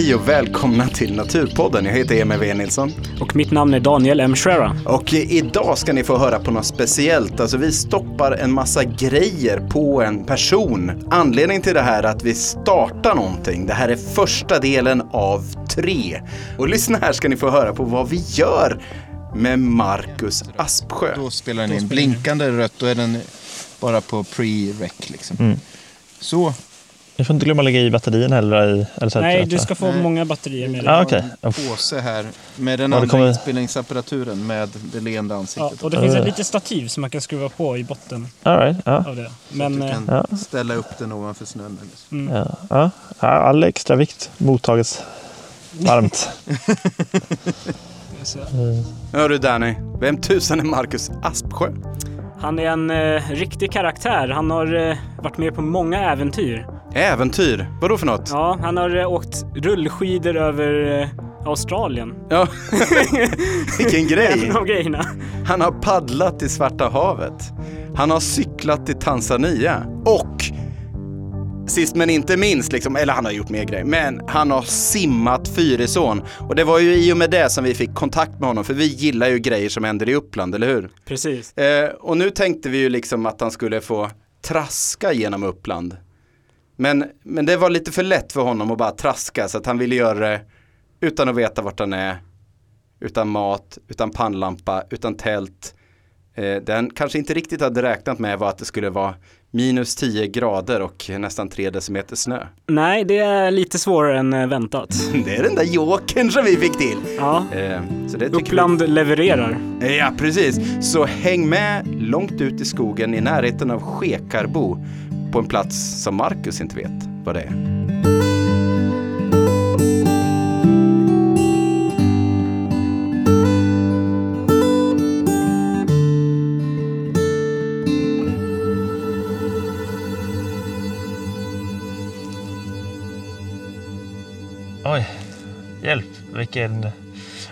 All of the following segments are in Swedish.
Hej och välkomna till Naturpodden. Jag heter Emil W. Nilsson. Och mitt namn är Daniel M. Schera. Och idag ska ni få höra på något speciellt. Alltså vi stoppar en massa grejer på en person. Anledningen till det här är att vi startar någonting. Det här är första delen av tre. Och lyssna här ska ni få höra på vad vi gör med Marcus Aspsjö. Då spelar den in blinkande rött, då är den bara på pre-rec liksom. Så, Ni får inte glömma att lägga i batterierna heller. I, eller så Nej, du ska få många batterier med dig. Ah, okej. en påse här med den Ja, andra kommer- inspelningsapparaturen med det leende Ja, ansiktet. och det finns ett litet stativ som man kan skruva på i botten All right, ja. av det. Så Men att eh, du kan ställa upp den ovanför snön. Eller så. Ja, ja. Ja, all extra vikt mottages varmt. så, Hör du Danny, vem tusan är Marcus Aspsjö? Han är en eh, riktig karaktär. Han har eh, varit med på många äventyr. Äventyr, vadå för något? Ja, han har eh, åkt rullskidor över eh, Australien. Ja, vilken En grej! av grejerna. Han har paddlat i Svarta havet. Han har cyklat till Tanzania. Och sist men inte minst, liksom, eller han har gjort mer grejer, men han har simmat Fyrisån. Och det var ju i och med det som vi fick kontakt med honom, för vi gillar ju grejer som händer i Uppland, eller hur? Precis. Eh, och nu tänkte vi ju liksom att han skulle få traska genom Uppland. Men, men det var lite för lätt för honom att bara traska, så att han ville göra det utan att veta vart han är. Utan mat, utan pannlampa, utan tält. Eh, den kanske inte riktigt hade räknat med var att det skulle vara minus 10 grader och nästan 3 decimeter snö. Nej, det är lite svårare än eh, väntat. Det är den där jokern som vi fick till. Ja, Eh, så det Uppland levererar. vi. Ja, precis. Så häng med långt ut i skogen i närheten av Skekarbo på en plats som Marcus inte vet vad det är. Vilken...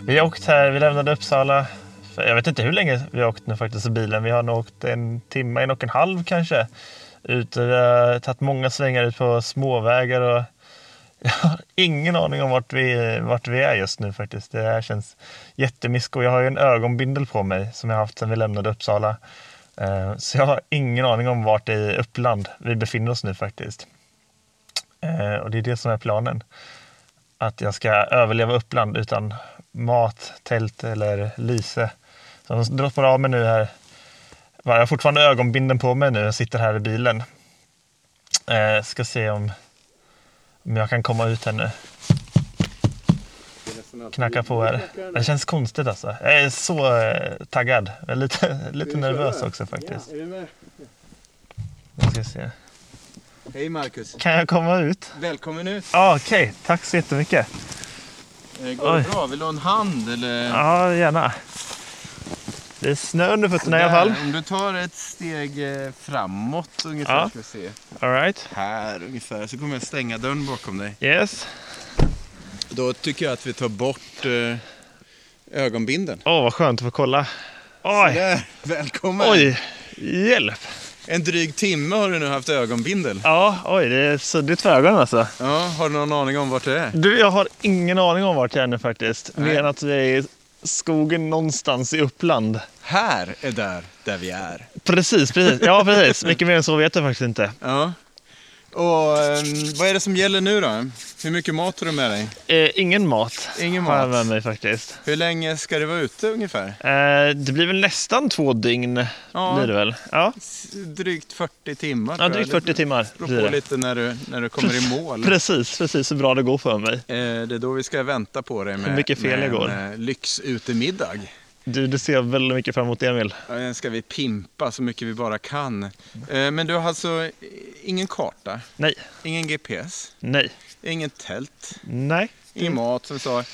Vi har åkt här, vi lämnade Uppsala. För jag vet inte hur länge vi har åkt nu faktiskt i bilen. Vi har nog åkt en timme, en och en halv kanske. Ut, vi har tagit många svängar ut på småvägar. Och jag har ingen aning om vart vi, vart vi är just nu faktiskt. Det här känns jättemysko. Jag har ju en ögonbindel på mig som jag haft sedan vi lämnade Uppsala. Eh, så jag har ingen aning om vart i Uppland vi befinner oss nu faktiskt. Eh, och det är det som är planen att jag ska överleva Uppland utan mat, tält eller lyse. Så jag droppar av mig nu här. Jag har fortfarande ögonbinden på mig nu. Jag sitter här i bilen. Eh, ska se om, om jag kan komma ut här nu. Knacka på här. Det känns konstigt alltså. Jag är så eh, taggad. Jag är lite, lite nervös också faktiskt. Ska se. Hej Marcus, Kan jag komma ut? välkommen ut. Ja, Okej, tack så jättemycket. Eh, Går det Oj. bra? Vill du ha en hand eller? Ja, gärna. Det är snö under fötterna i alla fall. Om du tar ett steg eh, framåt ungefär, Ja. ska vi se. All right. Här ungefär, så kommer jag stänga dörren bakom dig. Yes. Då tycker jag att vi tar bort eh, ögonbinden. Åh, vad skönt att få kolla. Oj, Där, välkommen! oj, hjälp. En dryg timme har du nu haft ögonbindel. Ja, oj, det är suddigt för ögonen alltså. Ja, har du någon aning om vart det är? Du, jag har ingen aning om vart jag är nu faktiskt. Nej. Mer än att vi är i skogen någonstans i Uppland. Här är där, där vi är. Precis, precis. Ja, precis. Mycket mer än så vet jag faktiskt inte. Ja. Och ehm, vad är det som gäller nu då? Hur mycket mat har du med dig? Eh, ingen mat Ingen har jag mat. med mig faktiskt. Hur länge ska det vara ute ungefär? Eh, det blir väl nästan två dygn. Ja. Blir det väl? Ja, Drygt 40 timmar. ja drygt 40 timmar Det beror på lite när du, när du kommer i mål. Precis, precis. Så bra det går för mig. Eh, Det är då vi ska vänta på dig med, Hur mycket fel med en eh, lyxutemiddag. Du, det ser väldigt mycket fram emot Emil. Ja, Den ska vi pimpa så mycket vi bara kan. Eh, Men du har alltså ingen karta, Nej, ingen GPS, nej, ingen tält, nej. ingen mat som vi sa,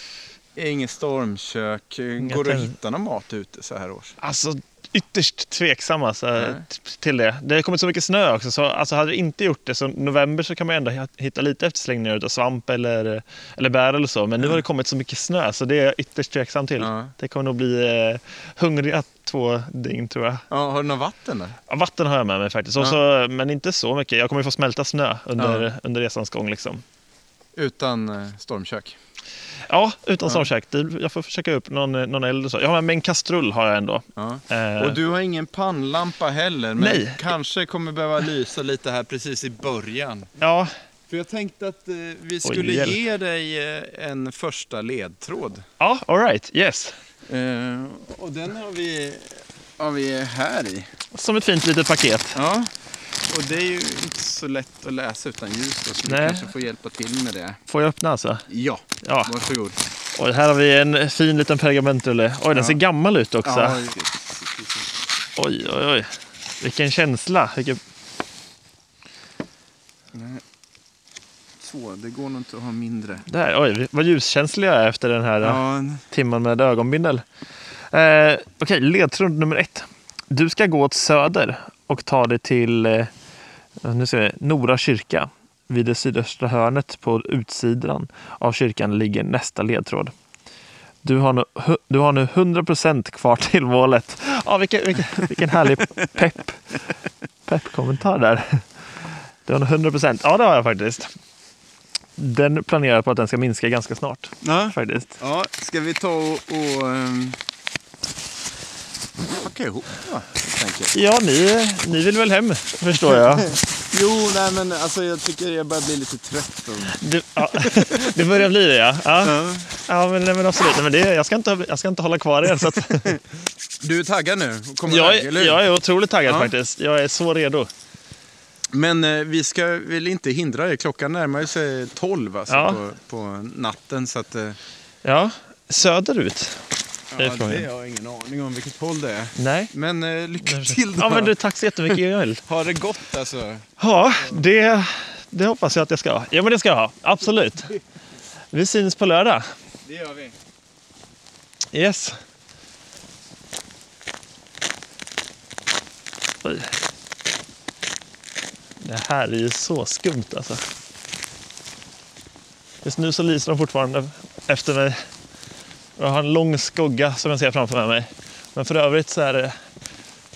ingen stormkök. Går det att hitta någon mat ute så här års? Alltså ytterst tveksam alltså, Nej. t- till det. Det har kommit så mycket snö också, så alltså, hade det inte gjort det så november så kan man ändå hi- hitta lite efterslängningar av svamp eller, eller bär eller så. Men nu har det kommit så mycket snö så det är jag ytterst tveksam till. Ja. Det kommer nog bli eh, hungriga två dygn tror jag. Ja, har du något vatten där? Ja, vatten har jag med mig faktiskt, och så, men inte så mycket. Jag kommer få smälta snö under, Ja. under resans gång. Liksom. Utan eh, stormkök. Ja, utan stormkök. Det- Jag får försöka upp någon, någon eld och så. Ja, men en kastrull har jag ändå. Ja. Eh, Och du har ingen pannlampa heller, men Nej. kanske kommer behöva lysa lite här precis i början. Ja, För jag tänkte att eh, vi skulle hjälp. ge dig eh, en första ledtråd. ja all right. Yes. Eh, och den har vi, har vi här i. Som ett fint litet paket. Ja, och det är ju inte så lätt att läsa utan ljus då, så Nej. du kanske får hjälpa till med det. Får jag öppna alltså? Ja, Ja. varsågod. Och här har vi en fin liten pergamentrulle. Oj, den Ja. ser gammal ut också. Ja, Oj, oj, oj. Vilken känsla. Vilken... så, det går nog inte att ha mindre. Där, oj, vad ljuskänslig jag är efter den här Ja, timmen med ögonbindel. Eh, Okej, ledtråd nummer ett. Du ska gå åt söder och ta dig till eh, nu ska vi, Nora kyrka. Vid det sydöstra hörnet på utsidan av kyrkan ligger nästa ledtråd. Du har nu, du har nu 100% kvar till målet. Ja, vilken, vilken, vilken härlig pepp, pepp-kommentar där. Du har nu 100%. Ja, det har jag faktiskt. Den planerar på att den ska minska ganska snart. ja. Faktiskt. ja ska vi ta och, och um, packa ihop enkelt. Ja, ni, ni vill väl hem, förstår jag. Jo, nej men alltså jag tycker jag börjar bli lite trött. Och... Du, ja, det börjar bli det, ja. Ja, Ja. ja men, nej, men absolut. Nej, men det, jag, ska inte, jag ska inte hålla kvar er. Så att, Du är taggad nu kommer jag, iväg, eller hur? jag är otroligt taggad Ja. faktiskt. Jag är så redo. Men eh, vi ska väl inte hindra er. Klockan närmar sig tolv alltså, Ja. på, på natten. Så att, eh, Ja, söderut. Det är ja, frågan. det har jag ingen aning om vilket håll det är. Nej. Men eh, lycka till då. Ja, men du, tack så jättemycket, Joel. Ha det gott alltså. Ja, det, det hoppas jag att jag ska ha. Ja, men det ska jag ha. Absolut. Vi syns på lördag. Det gör vi. Yes. Oj. Det här är ju så skumt alltså. Just nu så lyser de fortfarande efter mig. Jag har en lång skugga som jag ser framför mig. Men för övrigt så är det,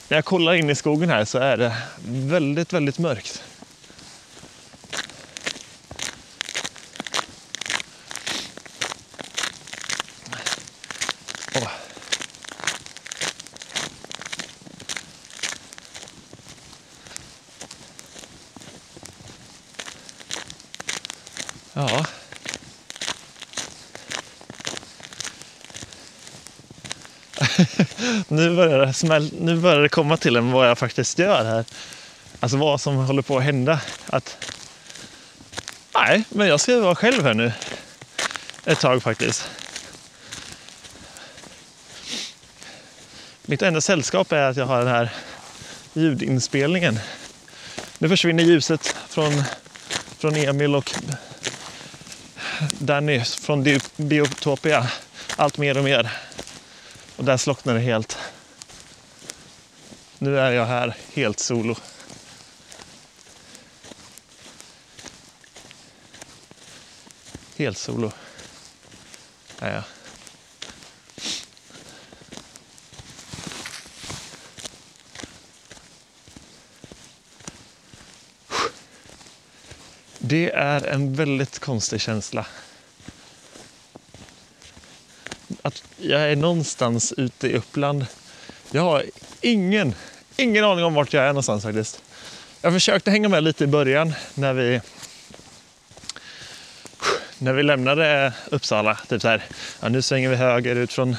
när jag kollar in i skogen här så är det väldigt, väldigt mörkt. Åh. Ja nu, börjar det smäl, nu börjar det komma till en vad jag faktiskt gör här. Alltså vad som håller på att hända. Att, nej, men jag ska vara själv här nu. Ett tag faktiskt. Mitt enda sällskap är att jag har den här ljudinspelningen. Nu försvinner ljuset från, från Emil och Danny från Biotopia allt mer och mer. Och där slocknar det helt. Nu är jag här helt solo. Helt solo. Är jag. Det är en väldigt konstig känsla. Att jag är någonstans ute i Uppland. Jag har ingen, ingen aning om vart jag är någonstans faktiskt. Jag försökte hänga med lite i början när vi när vi lämnade Uppsala. Typ så här, ja, nu svänger vi höger ut från,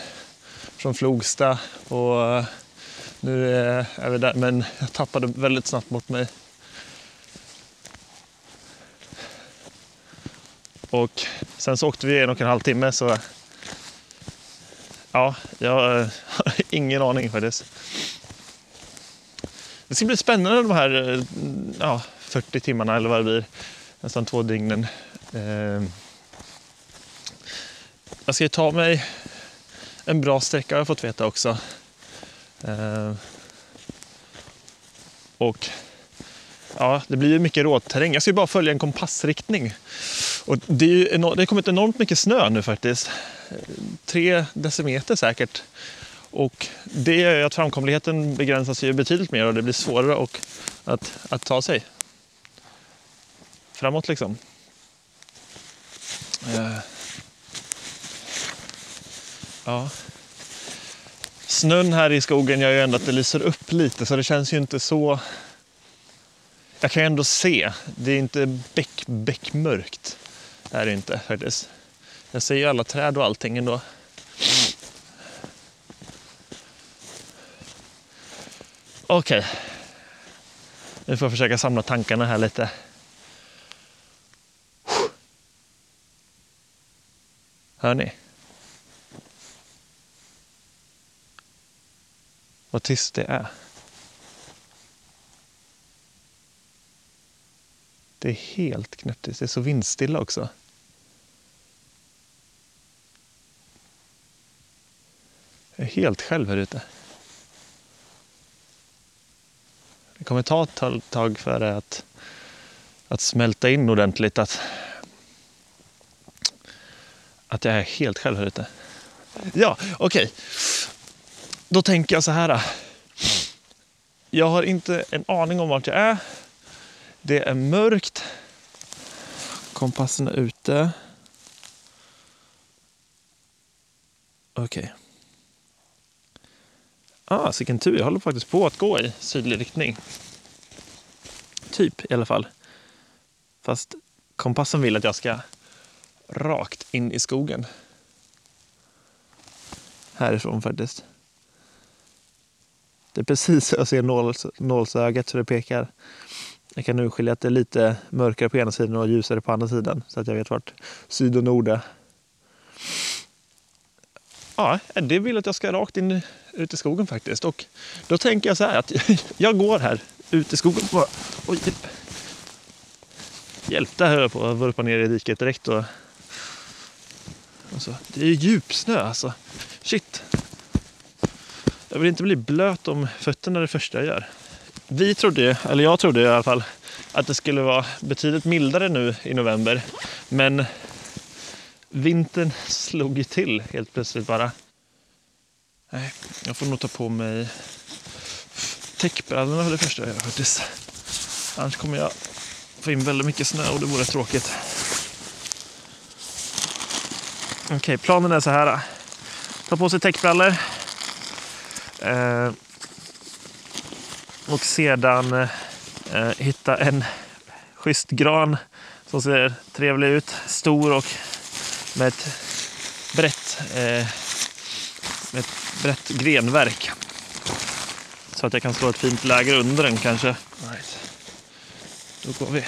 från Flogsta och eh, nu eh, är vi där. Men jag tappade väldigt snabbt bort mig. Och sen så åkte vi en och en halv timme så ja, jag har ingen aning faktiskt. Det ska bli spännande de här eh, ja, 40 timmarna eller vad det blir. Nästan två dygnen. Eh, Jag ska ju ta mig en bra sträcka har jag fått veta också. Eh, Och ja, det blir ju mycket råterräng. Jag ska ju bara följa en kompassriktning. Och det, är ju enormt, det har kommit enormt mycket snö nu faktiskt. Tre decimeter säkert. Och det gör ju att framkomligheten begränsas ju betydligt mer och det blir svårare och att, att ta sig framåt liksom. Eh. Ja. Snön här i skogen gör ju ändå att det lyser upp lite så det känns ju inte så... Jag kan ju ändå se. Det är inte bäck, bäckmörkt. Det är det inte faktiskt. Jag ser ju alla träd och allting ändå. Okej. Nu får jag försöka samla tankarna här lite. Hör ni? Vad tyst det är. Det är helt knäpptyst. Det är så vindstilla också. Jag är helt själv här ute. Det kommer ta ett tag för det att, att smälta in ordentligt att, att jag är helt själv här ute. Ja, okej. Okay. Då tänker jag så här. Jag har inte en aning om vart jag är. Det är mörkt. Kompassen är ute. Okej. Okay. Ah, sicken tur. Jag håller faktiskt på att gå i sydlig riktning. Typ i alla fall. Fast kompassen vill att jag ska rakt in i skogen. Härifrån faktiskt. Det är precis så jag ser nåls, nålsögat så det pekar. Jag kan urskilja att det är lite mörkare på ena sidan och ljusare på andra sidan så att jag vet vart syd och nord är. Ja, det vill att jag ska rakt in ut i skogen faktiskt. Och då tänker jag så här att jag går här ut i skogen. Bara, oj, hjälp, där höll jag på att vurpa ner i diket direkt. Och, och så. Det är ju djupsnö alltså. Shit. Jag vill inte bli blöt om fötterna det första jag gör. Vi trodde, eller jag trodde i alla fall, att det skulle vara betydligt mildare nu i november. Men vintern slog ju till helt plötsligt bara. Nej, jag får nog ta på mig täckbrallorna för det första jag gör faktiskt. Annars kommer jag få in väldigt mycket snö och det vore tråkigt. Okej, okay, planen är så här. Ta på sig täckbrallor. Eh, och sedan eh, hitta en schysst gran som ser trevlig ut. Stor och med ett brett, eh, med ett brett grenverk. Så att jag kan slå ett fint läger under den kanske. Nice. Då går vi.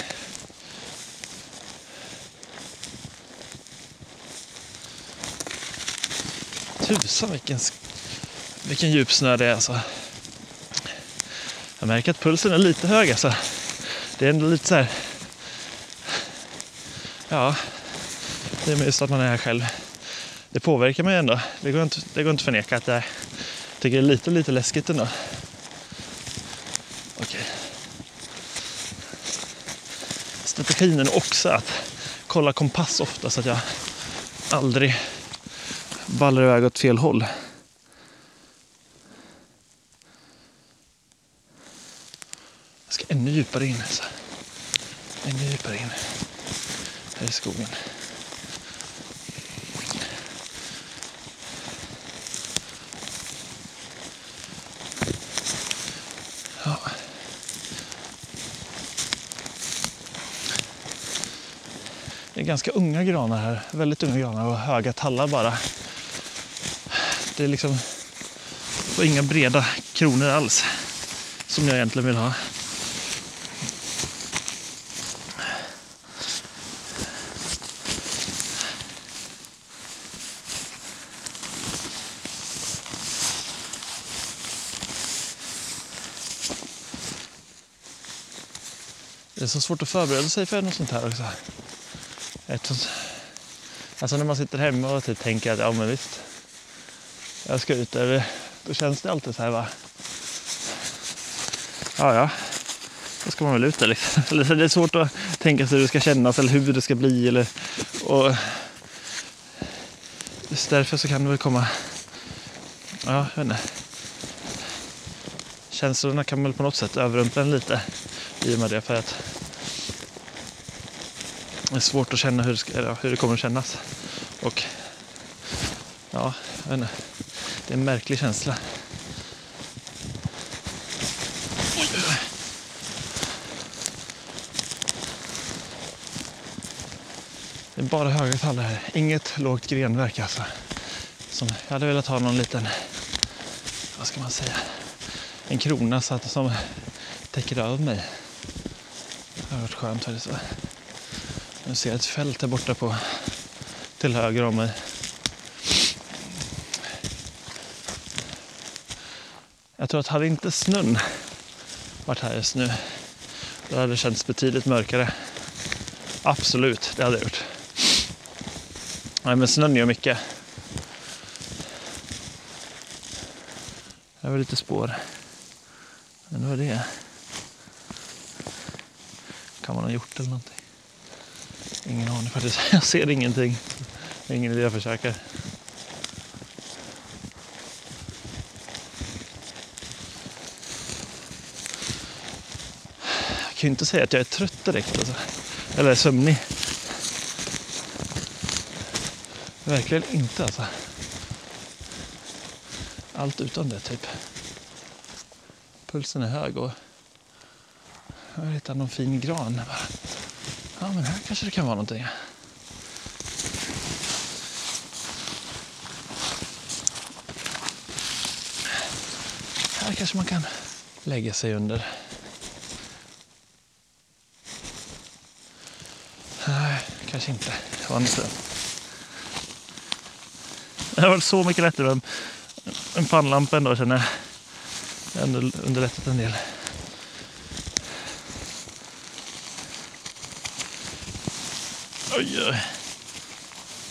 Tusan vilken, vilken djup snö det är alltså. Jag märker att pulsen är lite hög alltså. Det är ändå lite så här. Ja, det är just att man är här själv. Det påverkar mig ändå. Det går inte, det går inte att förneka att jag tycker det är lite, lite läskigt ändå. Okej. Strategin är också att kolla kompass ofta så att jag aldrig ballar iväg åt fel håll. Jag ska ännu djupare in. Alltså. Ännu djupare in här i skogen. Ganska unga granar här. Väldigt unga granar och höga tallar bara. Det är liksom och inga breda kronor alls. Som jag egentligen vill ha. Det är så svårt att förbereda sig för något sånt här också. Ett, alltså när man sitter hemma och typ tänker att ja men visst, jag ska ut där. Då känns det alltid så här va. Ja ja, då ska man väl ut där liksom. Eller det är svårt att tänka sig hur det ska kännas eller hur det ska bli. Eller, och just därför så kan det väl komma, ja jag vet inte. Känslorna kan väl på något sätt överrumpla en lite i och med det. För att det är svårt att känna hur det, ska, hur det kommer att kännas. Och ja, jag vet inte. det är en märklig känsla. Det är bara höga tallar här. Inget lågt grenverk alltså. Som, jag hade velat ha någon liten, vad ska man säga, en krona så att, som täcker över mig. Det hade varit skönt faktiskt. så. Nu ser jag ett fält här borta på, till höger om mig. Jag tror att hade inte snön varit här just nu, då hade det känts betydligt mörkare. Absolut, det hade det gjort. Nej, men snön gör mycket. Det var lite spår. Men vad var det? Kan man ha gjort eller någonting? Ingen aning faktiskt. Jag ser ingenting. Det är ingen idé jag försöker. Jag kan ju inte säga att jag är trött direkt. Alltså. Eller sömnig. Verkligen inte alltså. Allt utom det typ. Pulsen är hög och jag vill hitta någon fin gran. Bara, Ja men här kanske det kan vara någonting. Här kanske man kan lägga sig under. Nej, kanske inte. Det var inte. Det har varit så mycket lättare med en- en pannlampa ändå känner jag. Det har ändå underlättat en del. Oj, oj.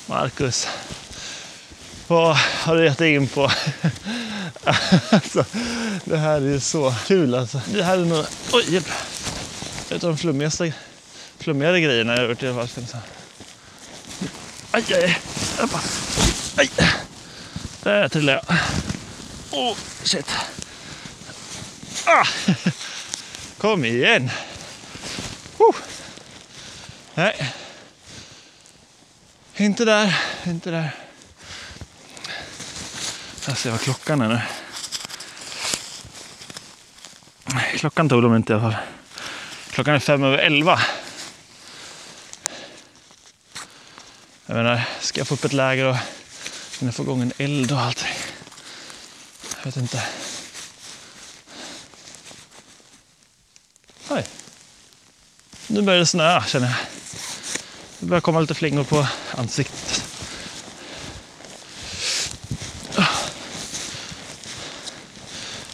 Marcus. Vad har du gett dig in på? alltså, det här är ju så kul alltså. Det här är nog, oj hjälp. Ett av de flummigaste, flummigare grejerna jag har gjort i alla fall. Aj, aj, aj. Aj. Där trillade jag. Oh, shit. Ah. Kom igen. Oh. Nej. Inte där, inte där. Jag ser vad klockan är nu. Klockan tog de inte i alla fall. Klockan är fem över elva. Jag menar, ska jag få upp ett läger och hinna få igång en eld och allting? Jag vet inte. Oj. Nu börjar det snöa känner jag. Det börjar komma lite flingor på ansiktet.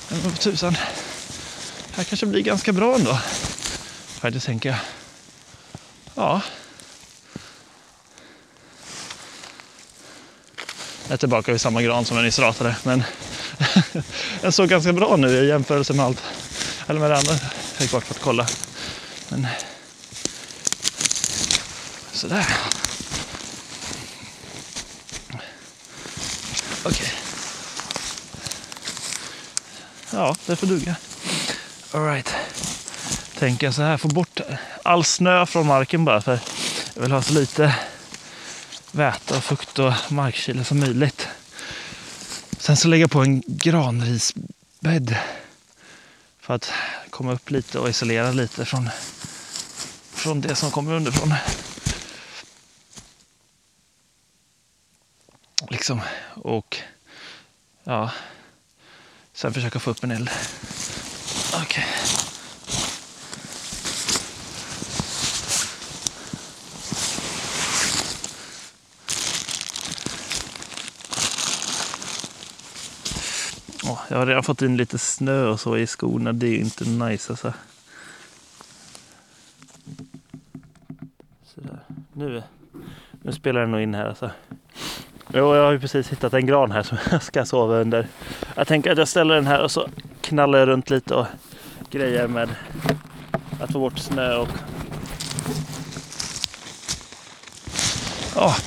Men vad tusan. Det här kanske blir ganska bra ändå. Faktiskt tänker jag. Ja. Jag är tillbaka vid samma gran som jag nyss ratade. Men den såg ganska bra nu i jämförelse med allt. Eller med det andra. Jag gick bort för att kolla. Men... Sådär. Okej. Ja, det får duga. Alright. Tänker jag så här, få bort all snö från marken bara. För jag vill ha så lite väta och fukt och markkyla som möjligt. Sen så lägga jag på en granrisbädd. För att komma upp lite och isolera lite från, från det som kommer underifrån. Liksom. Och ja, sen försöka få upp en eld. Okej. Jag har redan fått in lite snö och så i skorna. Det är ju inte nice alltså. Sådär. Nu, nu spelar den nog in här alltså. Jo, jag har ju precis hittat en gran här som jag ska sova under. Jag tänker att jag ställer den här och så knallar jag runt lite och grejer med att få bort snö och... Oh,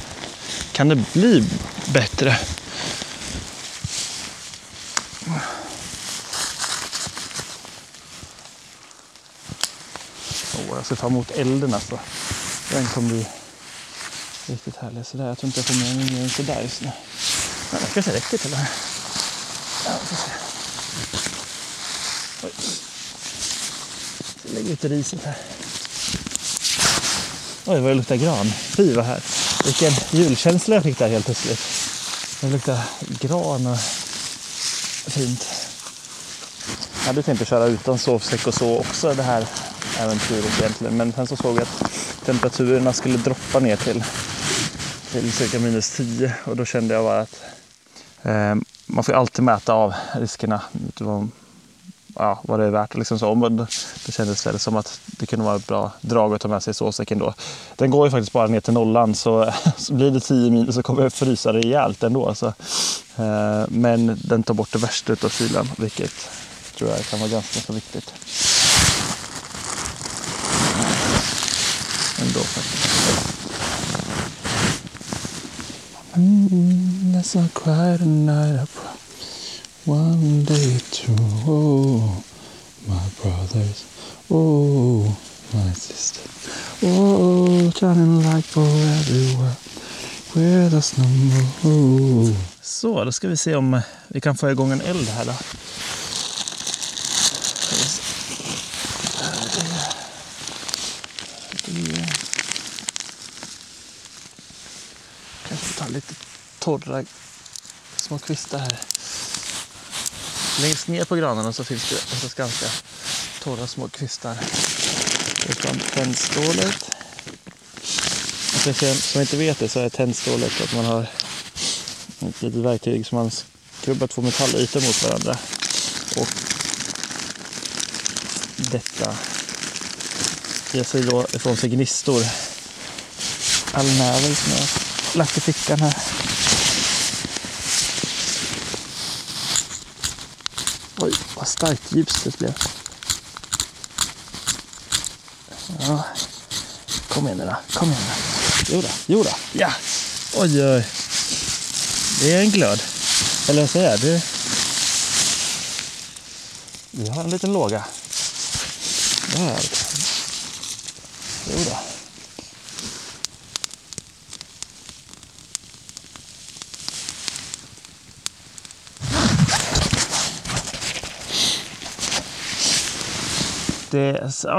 kan det bli bättre? Oh, jag ser fram emot elden alltså. Den kommer bli Riktigt härlig. Sådär. Jag tror inte jag får med mig mer än sådär just nu. Men det kanske räcker till det här. Ja, vi får se. Oj. Jag lägger ut riset här. Oj, vad det luktar gran. Fy vad här. Vilken julkänsla jag fick där helt plötsligt. Det luktar gran och fint. Jag hade tänkt att köra utan sovsäck och så också det här äventyret egentligen. Men sen så såg jag att temperaturerna skulle droppa ner till, till cirka minus 10 och då kände jag bara att eh, man får ju alltid mäta av riskerna utifrån ja, vad det är värt. Liksom så. Men det kändes väl som att det kunde vara ett bra drag att ta med sig sovsäcken då. Den går ju faktiskt bara ner till nollan så, så blir det 10 minus så kommer jag frysa rejält ändå. Så, eh, men den tar bort det värsta av kylan vilket tror jag kan vara ganska så viktigt. Ändå faktiskt. Mm, that's not quite a night I One day to oh, my brothers, oh, my sister, oh, shining light for everywhere, where there's no more. Så, då ska vi se om vi kan få igång en eld här då. Kanske ta lite torra små kvistar här. Längst ner på granarna så finns det oftast ganska torra små kvistar. Utan tändstålet. Och för er som inte vet det så är tändstålet att man har ett litet verktyg som man skrubbar två metallytor mot varandra. Och detta ger sig då ifrån sig gnistor. All nävel som jag har lagt i fickan här. Oj, vad starkt ljus det blev. Ja. Kom igen nu då, kom igen nu. Jo då, jo då. ja. Oj, oj. Det är en glöd. Eller vad säger jag? Det... Vi har en liten låga. Där. Jo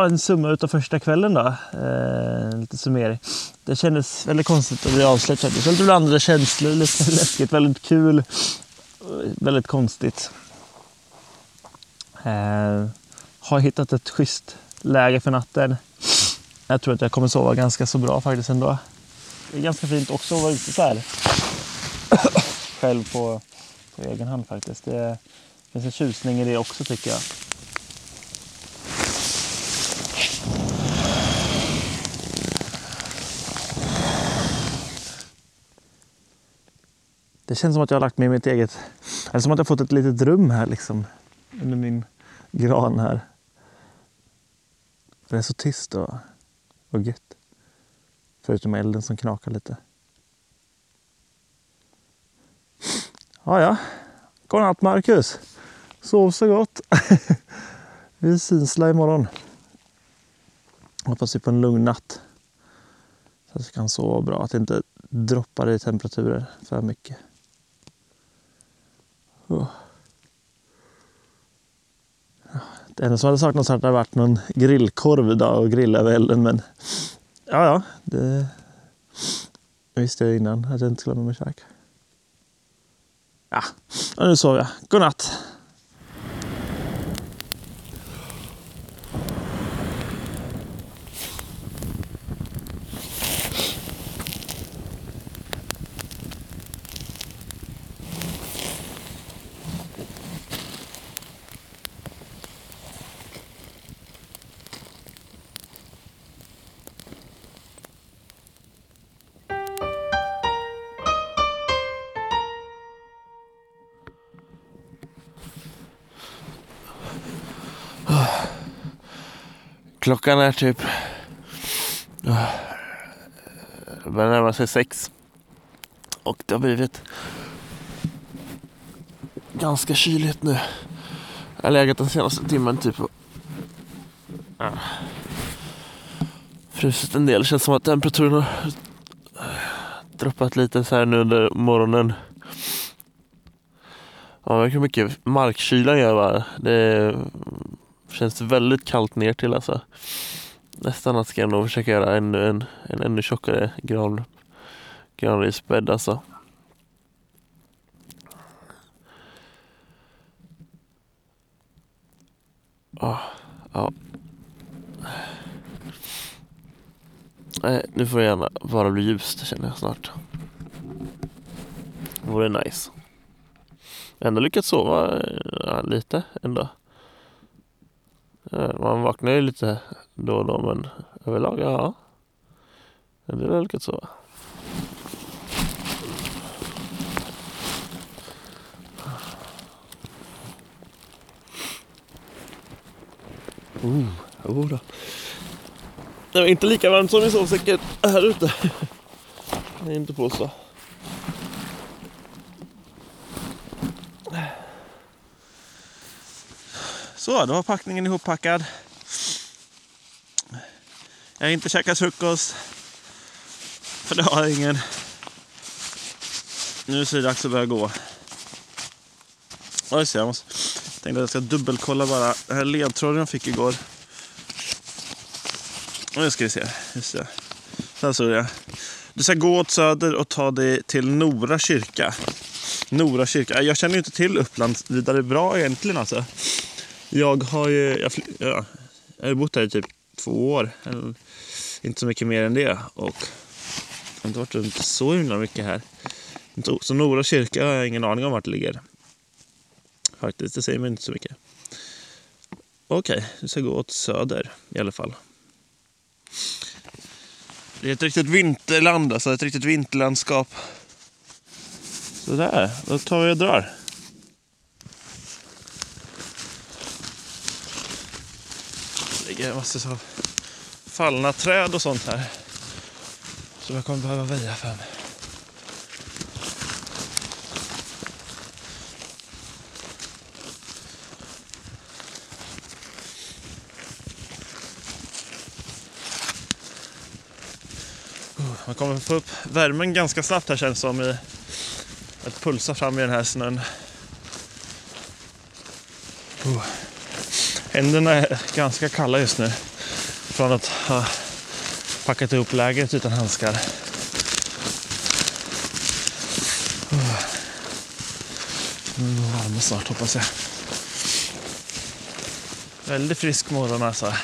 en summa utav första kvällen då. Eh, lite summering. Det kändes väldigt konstigt att bli avsläppt. Det var lite blandade känslor, lite läskigt, väldigt kul. Eh, väldigt konstigt. Eh, har hittat ett schysst läge för natten. Jag tror att jag kommer sova ganska så bra faktiskt ändå. Det är ganska fint också att vara ute så här. Själv på, på egen hand faktiskt. Det finns en tjusning i det också tycker jag. Det känns som att jag har lagt mig i mitt eget... Eller som att jag fått ett litet rum här liksom. Under min gran här. Det är så tyst och, och gött. Förutom elden som knakar lite. Ja, ja. Godnatt Marcus. Sov så gott. vi synsla imorgon. Hoppas vi får en lugn natt. Så att vi kan sova bra. Att det inte droppar i temperaturer för mycket. Det enda som hade saknats hade varit någon grillkorv idag och grilla över elden. Men ja, ja, det visste jag innan att jag inte skulle ha med mig käk. Ja, och nu sover jag. Godnatt! Klockan är typ... Det börjar närma sig sex. Och det har blivit ganska kyligt nu. Jag har legat den senaste timmen typ och ah, frusit en del. Det känns som att temperaturen har droppat lite så här nu under morgonen. Man det verkar mycket markkyla gör va. Det känns väldigt kallt ner till alltså. Nästan att ska jag nog försöka göra ännu en, en ännu tjockare gran, granrisbädd alltså. Oh, ja. Nej, nu får det gärna bara bli ljust känner jag snart. Det vore nice. Ändå lyckats sova eh, ja, lite ändå. Eh, man vaknar ju lite då och då men överlag ja. Det har väl lyckats sova. Uh, oh då. Det var inte lika varmt som i sovsäcken här ute. Det är inte på så. Så, då var packningen ihoppackad. Jag har inte käkat frukost. För det har jag ingen. Nu är det dags att börja gå. Oj, jag måste... tänkte att jag ska dubbelkolla bara. Den här ledtråden jag fick igår. Nu ska vi se. Just det. Där står det. Du ska gå åt söder och ta dig till Nora kyrka. Nora kyrka. Jag känner ju inte till Uppland vidare bra egentligen alltså. Jag har ju jag, ja, jag har bott här i typ två år. Eller, inte så mycket mer än det. Och jag har inte varit runt så himla mycket här. Så Nora kyrka har jag ingen aning om vart det ligger. Faktiskt, det säger mig inte så mycket. Okej, okay, vi ska gå åt söder i alla fall. Det är ett riktigt vinterland, alltså ett riktigt vinterlandskap. Sådär, då tar vi och drar. Ligger massor av fallna träd och sånt här. Som jag kommer behöva väja för mig. Man kommer få upp värmen ganska snabbt här känns det som. I att pulsa fram i den här snön. Oh. Händerna är ganska kalla just nu. Från att ha packat ihop lägret utan handskar. Oh. Nu varma snart hoppas jag. Väldigt frisk morgon alltså.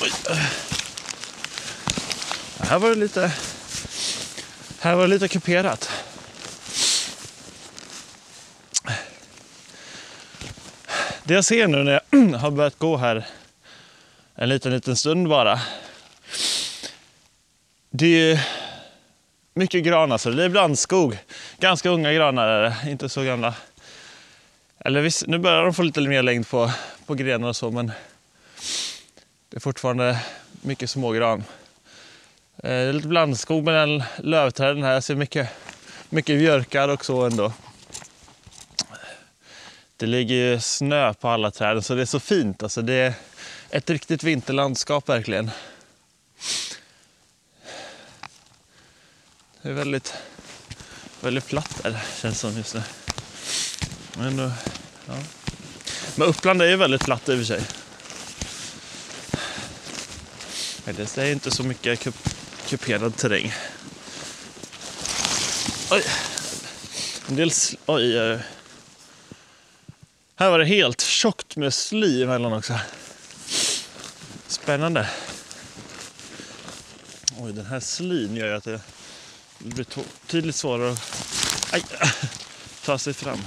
Oj. Här var det lite, här var det lite kuperat. Det jag ser nu när jag har börjat gå här en liten, liten stund bara. Det är mycket gran alltså. Det är blandskog. Ganska unga granar är det, inte så gamla. Eller visst, nu börjar de få lite mer längd på, på grenar och så, men det är fortfarande mycket smågran. Eh, det är lite blandskog mellan lövträden här. Jag ser mycket, mycket björkar och så ändå. Det ligger snö på alla träden så det är så fint. Alltså det är ett riktigt vinterlandskap verkligen. Det är väldigt, väldigt platt där känns som just nu. Men, ja. Men Uppland är ju väldigt platt i och för sig. Det är inte så mycket kuperad terräng. Oj. En del... Oj. Eh. Här var det helt tjockt med sly emellan också. Spännande. Oj, den här slin gör ju att det blir tydligt svårare att aj, ta sig fram.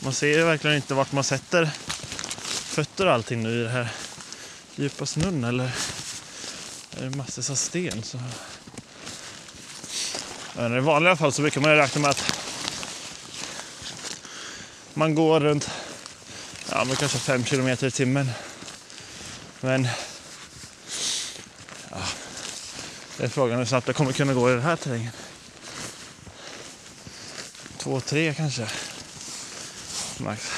Man ser verkligen inte vart man sätter fötter och allting nu i det här djupa snön eller är det massor av sten. Så. Men I vanliga fall så brukar man räkna med att man går runt ja, men kanske 5 kilometer i timmen. Men ja, det är frågan hur snabbt jag kommer kunna gå i den här terrängen. Två, tre kanske max.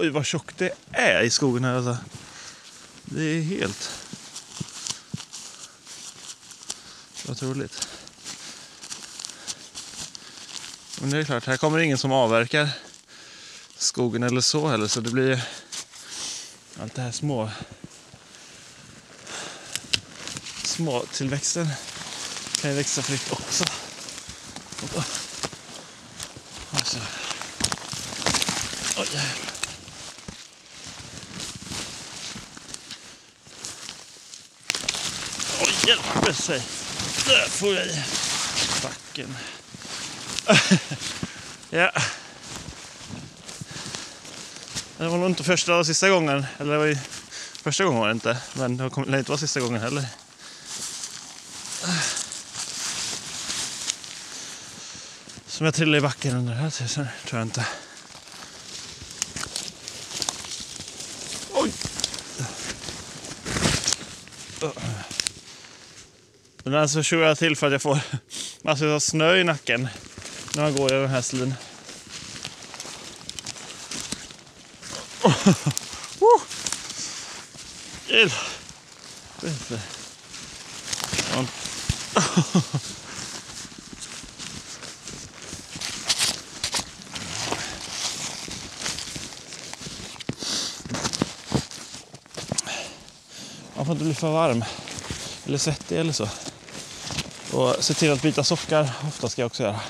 Oj, vad tjockt det är i skogen här alltså. Det är helt otroligt. Men det är klart, här kommer ingen som avverkar skogen eller så heller. Så det blir allt det här små små tillväxten kan ju växa fritt också. Alltså. Oj, jävlar. Oj, hjälpe sig. Där får jag i backen. ja. Det var nog inte första och sista gången. Eller det var ju första gången var det inte. Men det kommer inte vara sista gången heller. Som jag trillade i backen under den här tiden, tror jag inte. Den så alltså, kör jag till för att jag får alltså, massor av snö i nacken när man går i den här slin. Oh. Man får inte bli för varm eller svettig eller så. Och se till att byta sockar ofta ska jag också göra.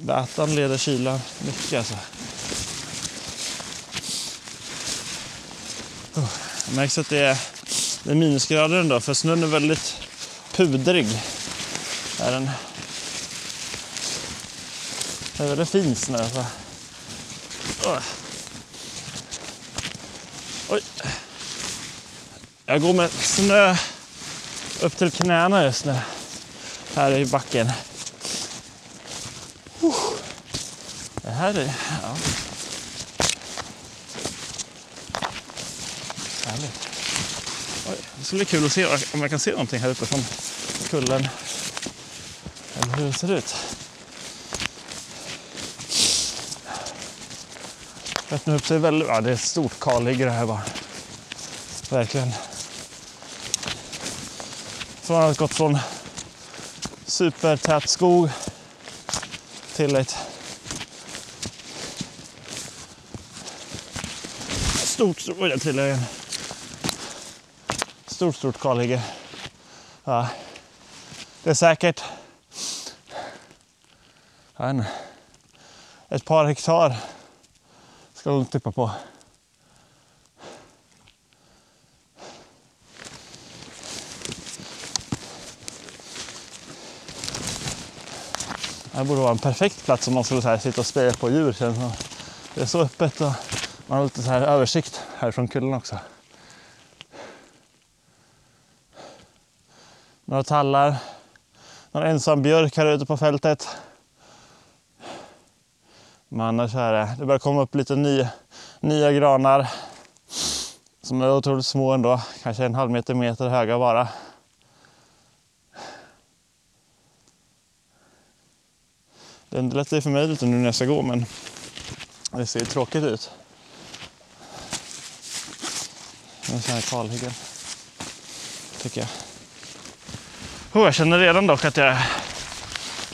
Vätan leder kylan mycket alltså. Oh, det märks att det är, det är minusgrader ändå för snön är väldigt pudrig. Är den. Det är väldigt fin snö. Alltså. Oh. Oj. Jag går med snö upp till knäna just nu. Här i backen. Det här är... Ja. Härligt. Oj, det skulle bli kul att se om jag kan se någonting här uppe från kullen. Eller hur det ser ut. Öppnar upp sig väldigt... Ja, det är ett stort kalhygge det här bara. Verkligen. Från att ha gått från supertät skog till ett stort, stort... Oj, jag trillade igen. Stort, stort kalhygge. Ja. Det är säkert... en, ett par hektar ska jag nog tippa på. Här borde vara en perfekt plats om man skulle så här sitta och speja på djur. Det. det är så öppet och man har lite så här översikt här från kullen också. Några tallar. Någon ensam björk här ute på fältet. Men annars är det, det börjar komma upp lite ny, nya granar. Som är otroligt små ändå. Kanske en halv meter, meter höga bara. Det underlättar ju för mig lite nu när jag ska gå men det ser ju tråkigt ut. Med sådana här kalhyggen. Tycker jag. Oh, jag känner redan dock att jag är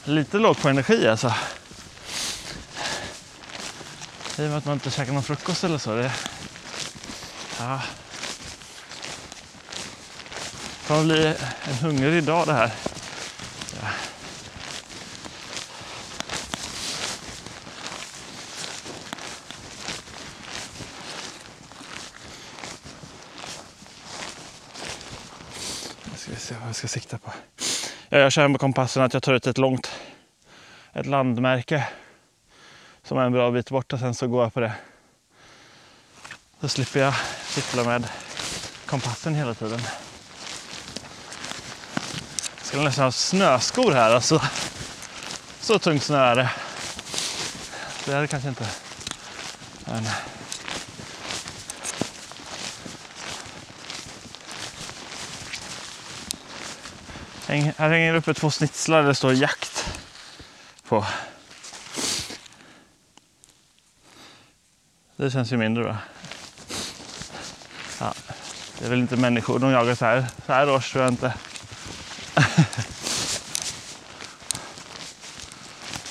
lite låg på energi alltså. I och med att man inte käkar någon frukost eller så. Det, ja. det kommer bli en hungrig dag det här. Ja. Nu ska vi se vad jag ska sikta på. Jag kör med kompassen att jag tar ut ett långt ett landmärke som är en bra bit bort och sen så går jag på det. Då slipper jag cykla med kompassen hela tiden. Jag skulle nästan ha snöskor här alltså. Så tungt snö är det. Det är det kanske inte. Men... Här hänger det uppe två snitslar där det står jakt på. Det känns ju mindre bra. Ja, det är väl inte människor de jagar så här, så här års tror jag inte.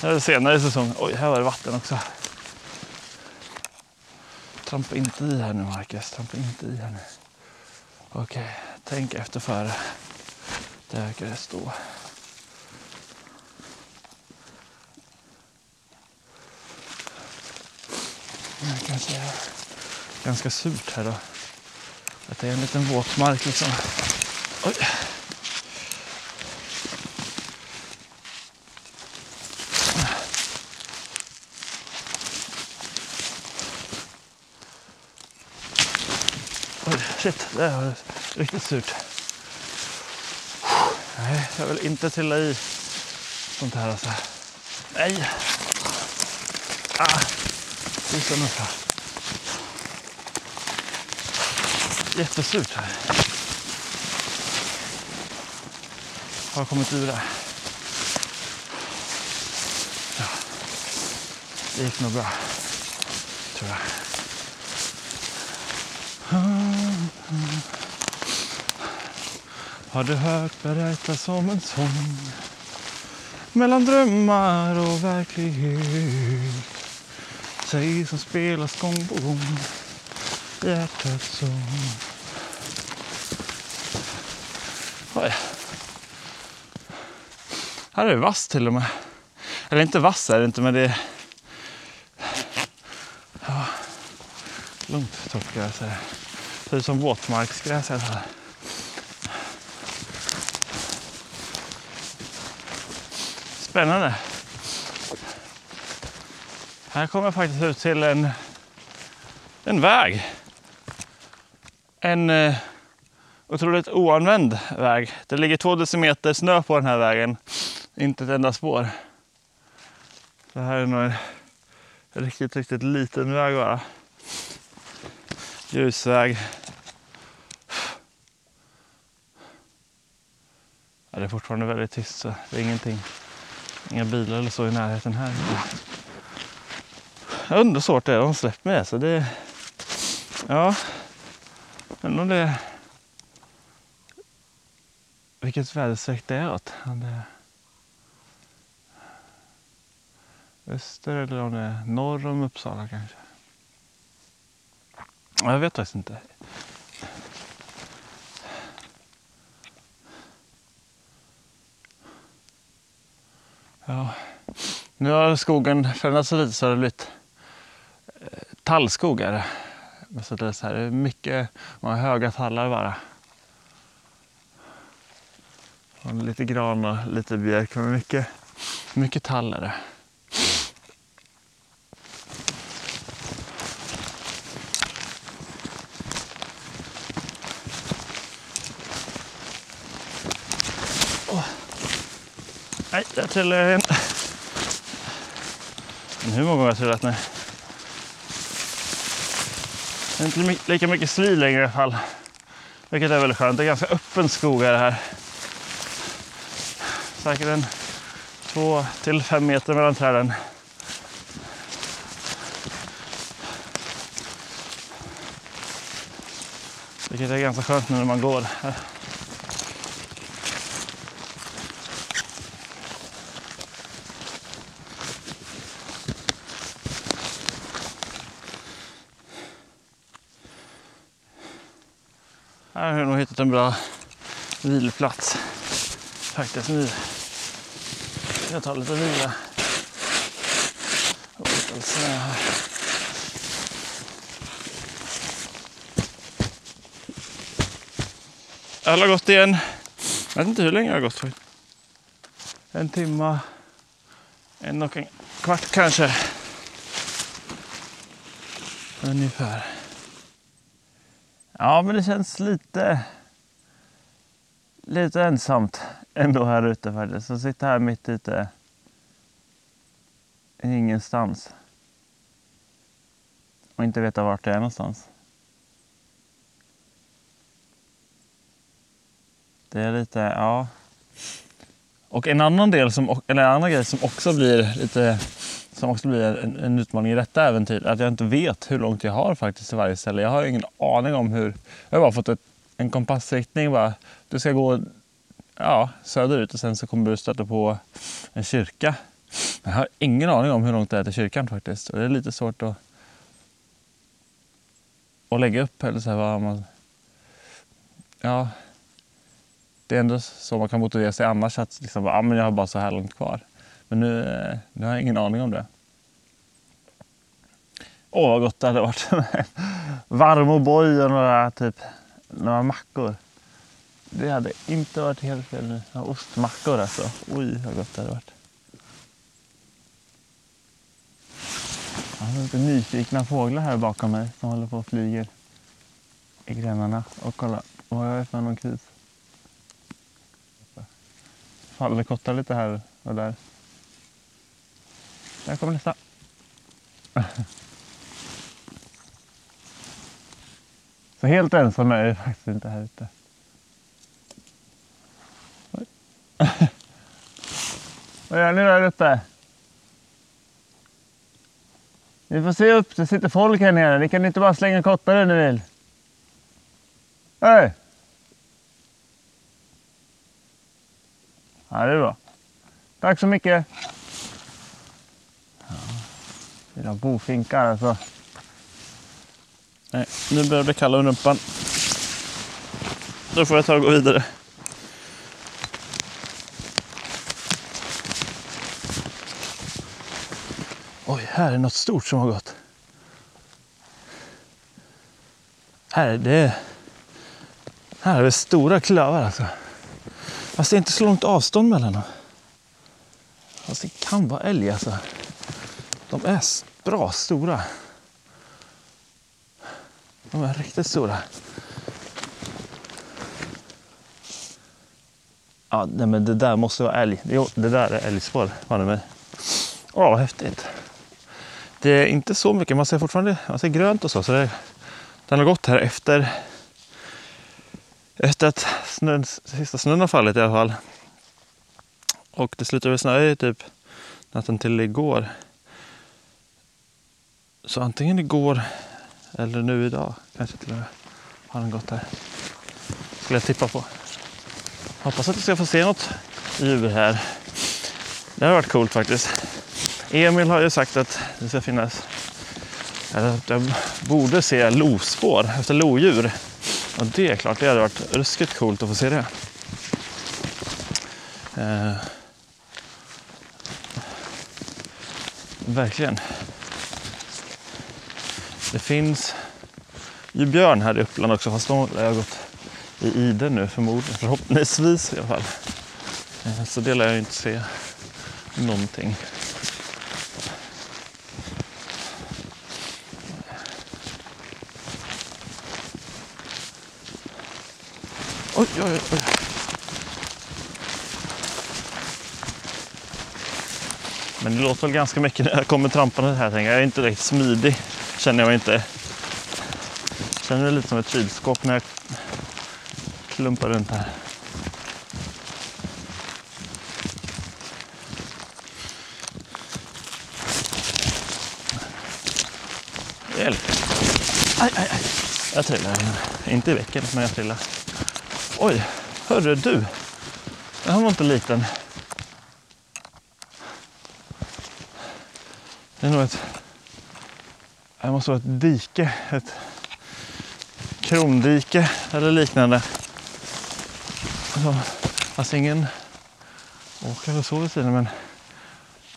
Det är senare säsong. Oj, här var det vatten också. Trampa inte i här nu Marcus. Trampa inte i här nu. Okej, tänk efter före. Där verkar det stå. Det kanske är ganska surt här då. Att det är en liten våtmark liksom. Oj. Oj, shit, det var riktigt surt. Jag vill inte trilla i sånt här alltså. Nej! Ah, tusen upp här. Jättesurt här. Har kommit ur det. Ja. Det gick nog bra. Tror jag. Har du hört berättas om en sång mellan drömmar och verklighet Säg som spelas gång på gång hjärtats sång Oj. Här är det vass till och med. Eller inte vass är det inte, men det är... Ja, lugnt gräs är det. Ser ut som våtmarksgräs i alla fall. Spännande. Här kommer jag faktiskt ut till en, en väg. En eh, otroligt oanvänd väg. Det ligger två decimeter snö på den här vägen. Inte ett enda spår. Det här är nog en riktigt, riktigt liten väg bara. Ljusväg. Ja, det är fortfarande väldigt tyst så det är ingenting. Inga bilar eller så i närheten här. Jag undrar hur svårt det är de släpper med så det... Ja. Undrar om det... Vilket väderstreck det är åt. Om det är öster eller om det är norr om Uppsala kanske. Jag vet faktiskt inte. Ja. Nu har skogen förändrats lite så har det blivit eh, tallskogar. tallskog. Det. Så det är så här, det är mycket, man har höga tallar bara. Och lite gran och lite björk, men mycket, mycket tall är det. Där trillade jag in. Men hur många gånger har jag trillat nu? Det är inte lika mycket sly längre i alla fall. Vilket är väldigt skönt. Det är ganska öppen skog är det här. Säkert en två till fem meter mellan träden. Vilket är ganska skönt nu när man går här. Här har jag nog hittat en bra vilplats. Faktiskt nu. Jag tar lite vila. Och lite snö här. Jag har gått igen. Jag vet inte hur länge jag har gått. En timma. En och en kvart kanske. Ungefär. Ja, men det känns lite, lite ensamt ändå här ute faktiskt. Att sitta här mitt ute ingenstans. Och inte veta vart jag är någonstans. Det är lite, ja. Och en annan del som, eller en annan grej som också blir lite som också blir en, en utmaning i detta äventyr, att jag inte vet hur långt jag har faktiskt till varje ställe. Jag har ingen aning om hur... Jag har bara fått ett, en kompassriktning. Bara, du ska gå ja, söderut och sen så kommer du stöta på en kyrka. Jag har ingen aning om hur långt det är till kyrkan faktiskt. Och det är lite svårt att, att lägga upp. Eller så här, vad man, ja, det är ändå så man kan motivera sig annars att liksom, ja, men jag har bara så här långt kvar. Men nu, eh, nu har jag ingen aning om det. Åh vad gott det hade varit med varm O'boy och några, typ, några mackor. Det hade inte varit helt fel nu. Några ostmackor alltså. Oj vad gott det hade varit. Jag har lite nyfikna fåglar här bakom mig som håller på och flyger i grenarna. Och kolla, vad jag är för någon kris? Faller kottar lite här och där. Där kommer nästa. Så helt ensam är jag faktiskt inte här ute. Vad gör ni där uppe? Ni får se upp, det sitter folk här nere. Ni kan inte bara slänga kottar om ni vill. Hej! Ja, det är bra. Tack så mycket. Ja, det är bofinkar alltså. Nej, nu börjar det bli kall om rumpan. Då får jag ta och gå vidare. Oj, här är något stort som har gått. Här är det... Här är det stora klövar alltså. Fast det är inte så långt avstånd mellan dem. Fast det kan vara älg alltså. De är bra stora. De är riktigt stora. Ja, nej, men det där måste vara älg. Jo, det där är älgspår. Var mig. Åh, vad häftigt. Det är inte så mycket. Man ser fortfarande man ser grönt och så. så det, den har gått här efter, efter att snön, sista snön har fallit i alla fall. Och det slutade väl snöa typ natten till igår. Så antingen igår eller nu idag kanske till och med har den gått här. Skulle jag tippa på. Hoppas att vi ska få se något djur här. Det har varit coolt faktiskt. Emil har ju sagt att det ska finnas, eller att jag borde se lospår efter lodjur. Och det är klart, det hade varit ruskigt coolt att få se det. Eh, verkligen. Det finns ju björn här i Uppland också, fast de har gått i ide nu förmodligen, förhoppningsvis i alla fall. Eh, så det lär jag inte se någonting. Oj, oj, oj. Men det låter väl ganska mycket när jag kommer trampande här. Jag är inte direkt smidig, känner jag inte. Jag känner mig lite som ett kylskåp när jag klumpar runt här. Hjälp! Aj, aj, aj. Jag trillar. Inte i vecken, men jag trillar. Oj, hörru du. Den här var inte liten. Det är nog ett... Det måste vara ett dike. Ett krondike eller liknande. Så, alltså ingen åker eller så vid sidan men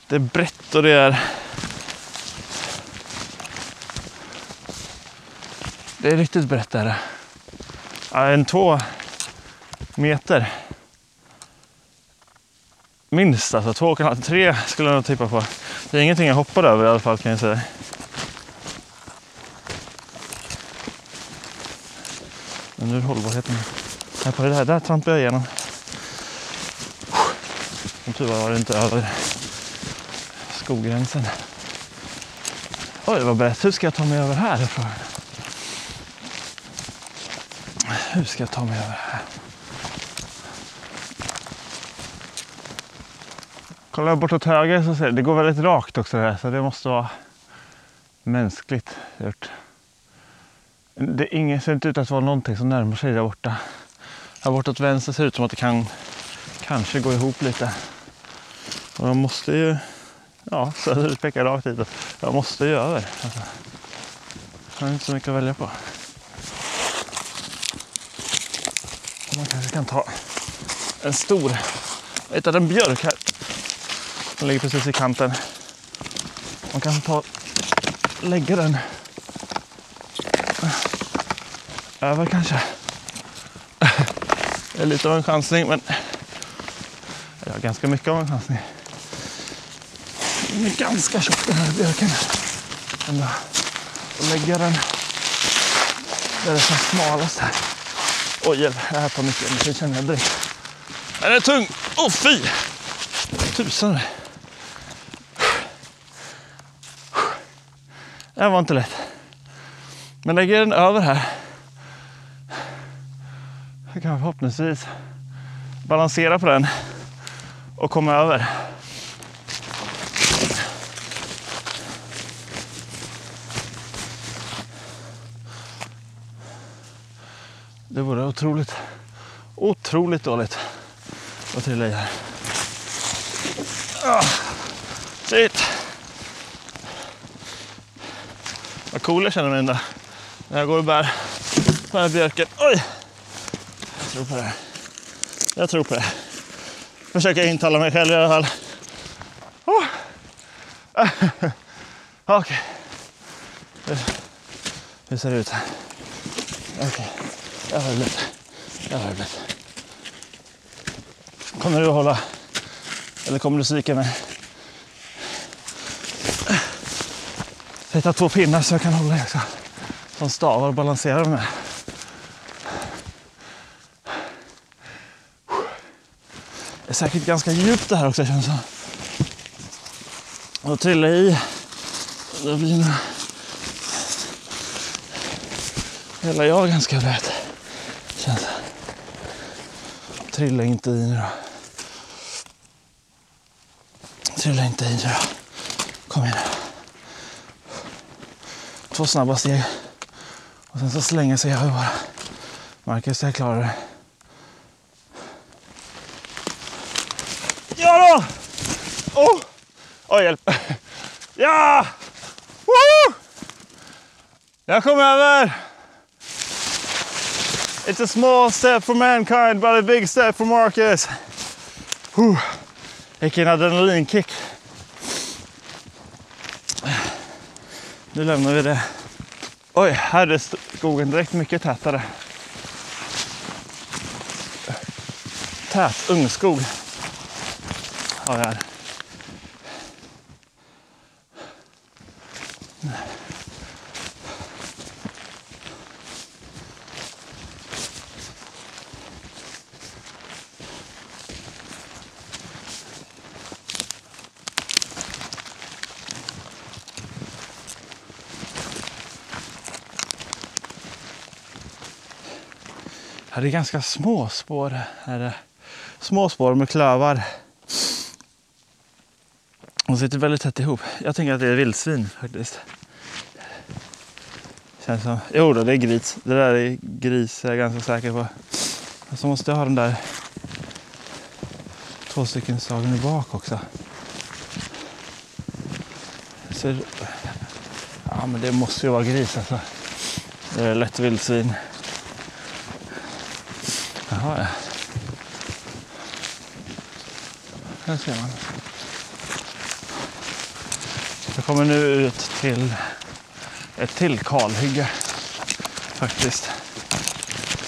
det är brett och det är Det är riktigt brett där. En två meter. Minst alltså, två och en halv, tre skulle jag nog tippa på. Det är ingenting jag hoppar över i alla fall kan jag säga. Ur hållbarheten. Här på det där, där trampade jag igenom. Som tur var det inte över skogränsen. Oj, det var brett. Hur ska jag ta mig över här? Hur ska jag ta mig över här? Kollar jag bortåt höger så ser jag, det går väldigt rakt också det här, så det måste vara mänskligt gjort. Det är ingen, ser inte ut att vara någonting som närmar sig där borta. Här bortåt vänster ser det ut som att det kan kanske gå ihop lite. Och jag måste ju, ja, söderut pekar rakt hit. Jag måste ju över. Alltså. Jag har inte så mycket att välja på. Man kanske kan ta en stor, jag hittade en björk här. Den ligger precis i kanten. Man kan ta, lägga den över kanske. Det är lite av en chansning men ja, ganska mycket av en chansning. Den är ganska tjock den här björken. Ändå. Jag lägger den där det är som smalast här. Oj, hjälp, jag här på mycket. energi känner jag direkt. Den är tung! Åh oh, fy! Tusan. Det här var inte lätt. Men lägger den över här. Jag förhoppningsvis balansera på den och komma över. Det vore otroligt, otroligt dåligt att trilla i här. Ah, shit. Vad cool jag känner mig ändå. När jag går och bär på den här björken. Oj! Jag tror på det här. Jag tror på det. Försöker intala mig själv i alla fall. Oh. Okej. Okay. Hur ser det ut här? Okej. Okay. Jag har det lätt. Jag har det lätt. Kommer du att hålla? Eller kommer du svika mig? Jag hittar två pinnar så jag kan hålla också. Som stavar och balansera med. Det är säkert ganska djupt det här också känns som. Och trilla i. Det blir nog... Hela jag ganska blöt. Känns. Trilla inte i nu då. Trilla inte i nu då. Kom igen nu. Två snabba steg. Och sen så slänga sig över bara. Marcus, jag klarar det. Ja då! Oh! Oj, hjälp. Ja! Woo! Jag kom över! It's a small step for mankind but a big step for Marcus. Vilken adrenalinkick. Nu lämnar vi det. Oj, här är skogen direkt mycket tätare. Tät ungskog har vi här. Det är ganska små spår. Här små spår med klövar. De sitter väldigt tätt ihop. Jag tänker att det är vildsvin faktiskt. Känns som... Jo då, det är gris. Det där är gris, jag är ganska säker på. Och så måste jag ha den där två stycken slagen i bak också. Så... Ja, men det måste ju vara gris alltså. Det är lätt vildsvin. Jaha, ja. Här ser man. Jag kommer nu ut till ett till kalhygge faktiskt.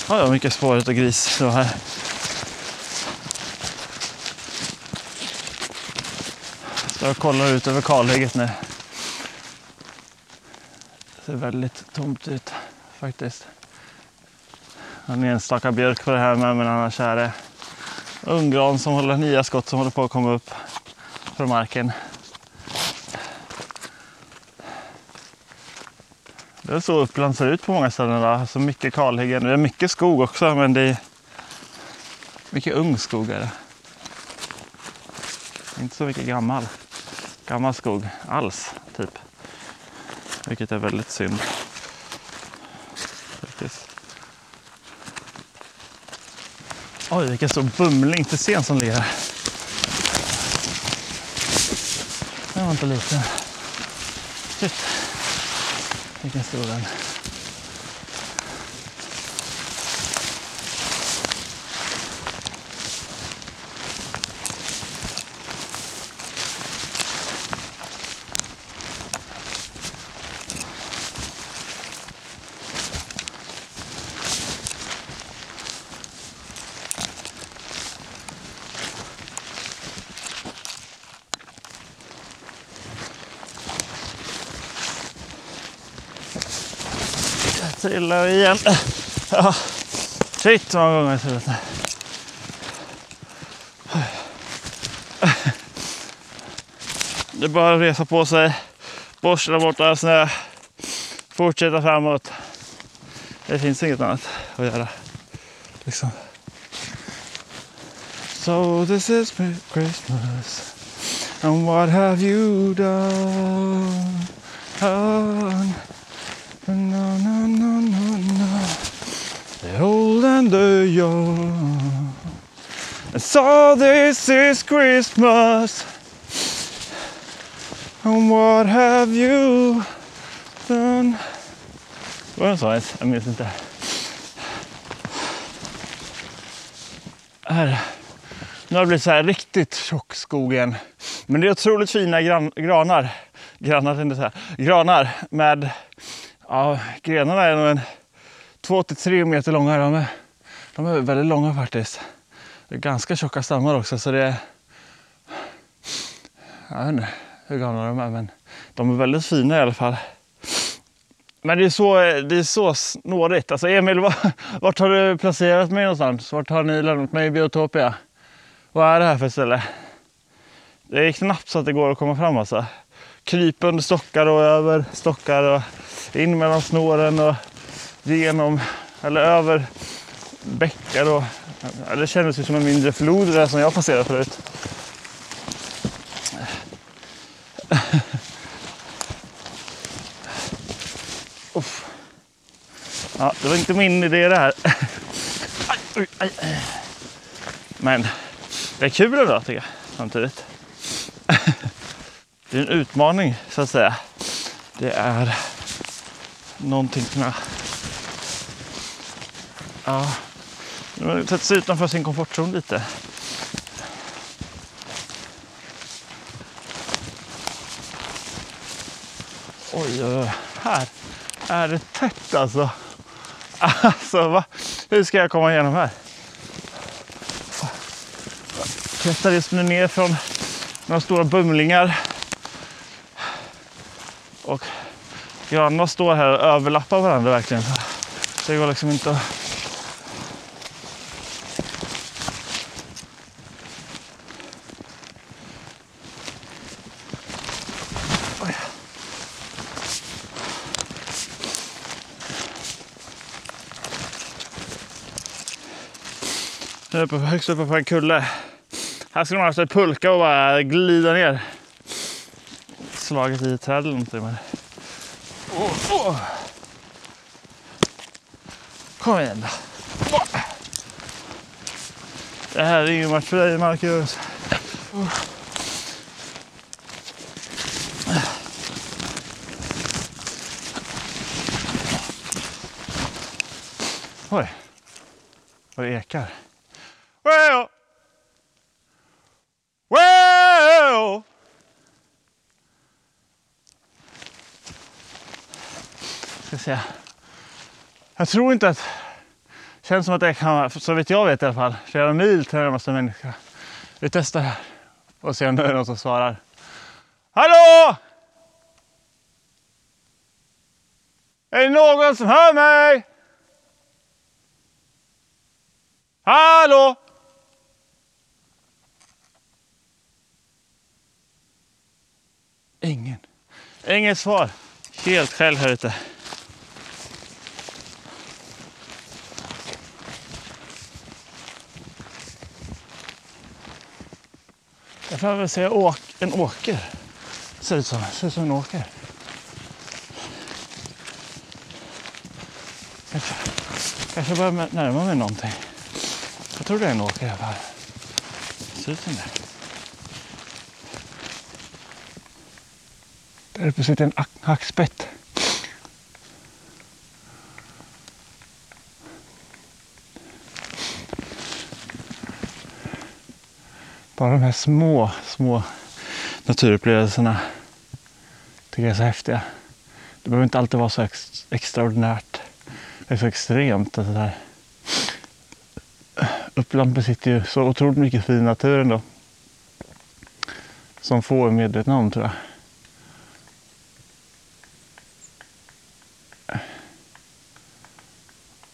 Ja, vad mycket spåret och gris då här. Står jag kollar ut över kalhygget nu. Det ser väldigt tomt ut faktiskt. En enstaka björk på det här med, men annars är det unggran som håller nya skott som håller på att komma upp från marken. Det är så Uppland ser ut på många ställen. idag. Alltså mycket kalhyggen. Det är mycket skog också, men det är mycket ung skog. Är det. Inte så mycket gammal, gammal skog alls, typ. Vilket är väldigt synd. Faktiskt. Oj, vilken stor bumling till sen som ligger här. Den var inte liten. Shit. Vilken stor den. Trillar igen. Ja. Shit vad många gånger jag trillat nu. Det är bara att resa på sig, borsta bort all snö, fortsätta framåt. Det finns inget annat att göra. Liksom. So this is Christmas and what have you done? Na, na, na, na, na. They're old and they're young. And so this is Christmas. And what have you done? Var den så ens? Jag minns inte. Här. Nu har det blivit så här riktigt tjock skog igen. Men det är otroligt fina gran, granar. Granar tänkte jag säga. Granar med Ja, grenarna är nog en 2-3 meter långa. De är, de är väldigt långa faktiskt. Det är ganska tjocka stammar också så det är... Jag vet inte hur gamla de är men de är väldigt fina i alla fall. Men det är så, det är så snårigt. Alltså Emil, vart har du placerat mig någonstans? Vart har ni lämnat mig i Biotopia? Vad är det här för ställe? Det är knappt så att det går att komma fram alltså. Kryp under stockar och över stockar och in mellan snåren och genom eller över bäckar. Och, det kändes ju som en mindre flod där som jag passerade förut. Ja, det var inte min idé det här. Men det är kul ändå tycker jag samtidigt. Det är en utmaning så att säga. Det är någonting som jag... Ja, sätta sig utanför sin komfortzon lite. Oj, oj, oj. Här är det tätt alltså. Alltså, va? hur ska jag komma igenom här? Jag klättrar just nu ner från några stora bumlingar. Och Grannar står här och överlappar varandra verkligen. Så det går liksom inte att... Oj. Nu är jag högst uppe på en kulle. Här ska man alltså pulka och bara glida ner slagit i ett träd eller någonting. Oh, oh. Kom igen då. Det här är ingen match för dig Marcus. Oj, vad det ekar. Säga. Jag tror inte att... Det känns som att det kan så vitt jag vet i alla fall, flera mil till närmaste människa. Vi testar här och ser om det är någon som svarar. Hallå! Är det någon som hör mig? Hallå? Ingen. Inget svar. Helt själv här ute. Jag får väl säga åk, en åker. Ser ut som, ser ut som en åker. Kanske, kanske börjar närma mig någonting. Jag tror det är en åker i alla fall. Ser ut som det. Där uppe sitter en hackspett. Bara de här små, små naturupplevelserna tycker jag är så häftiga. Det behöver inte alltid vara så ex extraordinärt. Det är så extremt. Det där. Uppland besitter ju så otroligt mycket fin natur ändå. Som få är medvetna om tror jag.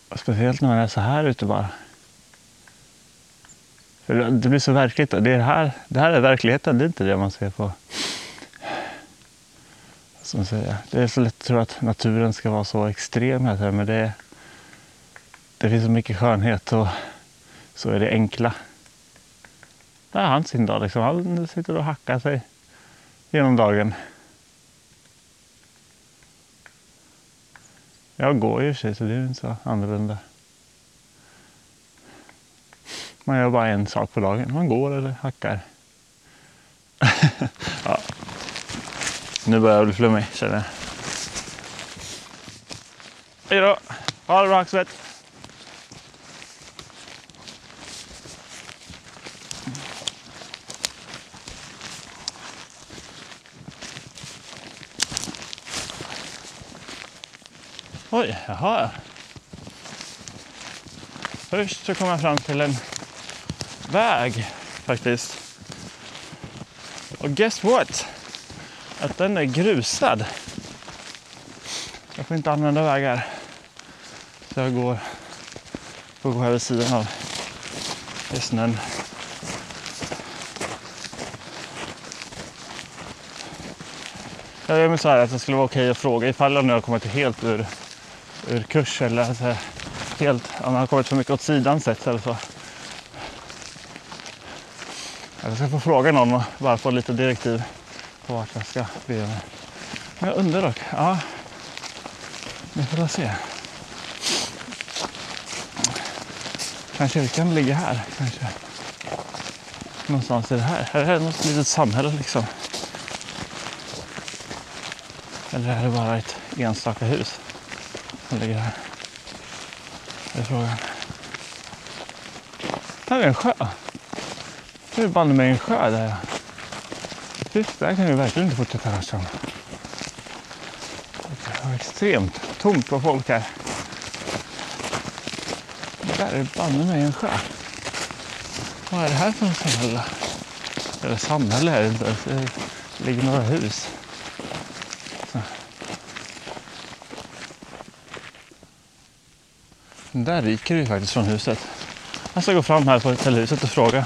Och speciellt när man är så här ute bara. Det blir så verkligt. Det, här, det här är verkligheten, det är inte det man ser på. Som säger. Det är så lätt att tro att naturen ska vara så extrem här, men det, det finns så mycket skönhet och så är det enkla. Där har han sin dag. Liksom. Han sitter och hackar sig genom dagen. Jag går ju i och för sig så det är inte så annorlunda. Man gör bara en sak på dagen. Man går eller hackar. ja. Nu börjar jag bli flummig känner jag. Hej då! Ha det bra Axel! Oj, jaha. Först så kom jag fram till en väg faktiskt. Och guess what? Att den är grusad. Jag får inte använda vägar. Så jag går, får gå här vid sidan av i snön. Jag gör mig så här att det skulle vara okej att fråga ifall jag nu har kommit helt ur, ur kurs eller alltså, helt, om jag har kommit för mycket åt sidan sett eller så. Jag ska få fråga någon och bara få lite direktiv på vart jag ska bege mig. Men jag undrar dock, ja. Vi får väl se. Kan kyrkan ligga här kanske? Någonstans i det här. Är det här något litet samhälle liksom? Eller är det bara ett enstaka hus som ligger här? Det är frågan. Här är en sjö. Nu är det banne mig en sjö där. Just där kan vi verkligen inte fortsätta röra sig om. Det var extremt tomt på folk här. Där är banne mig en sjö. Vad är det här för en samhälle? Eller samhälle är det inte. Det ligger några hus. Så. Där ryker det ju faktiskt från huset. Jag ska gå fram här till huset och fråga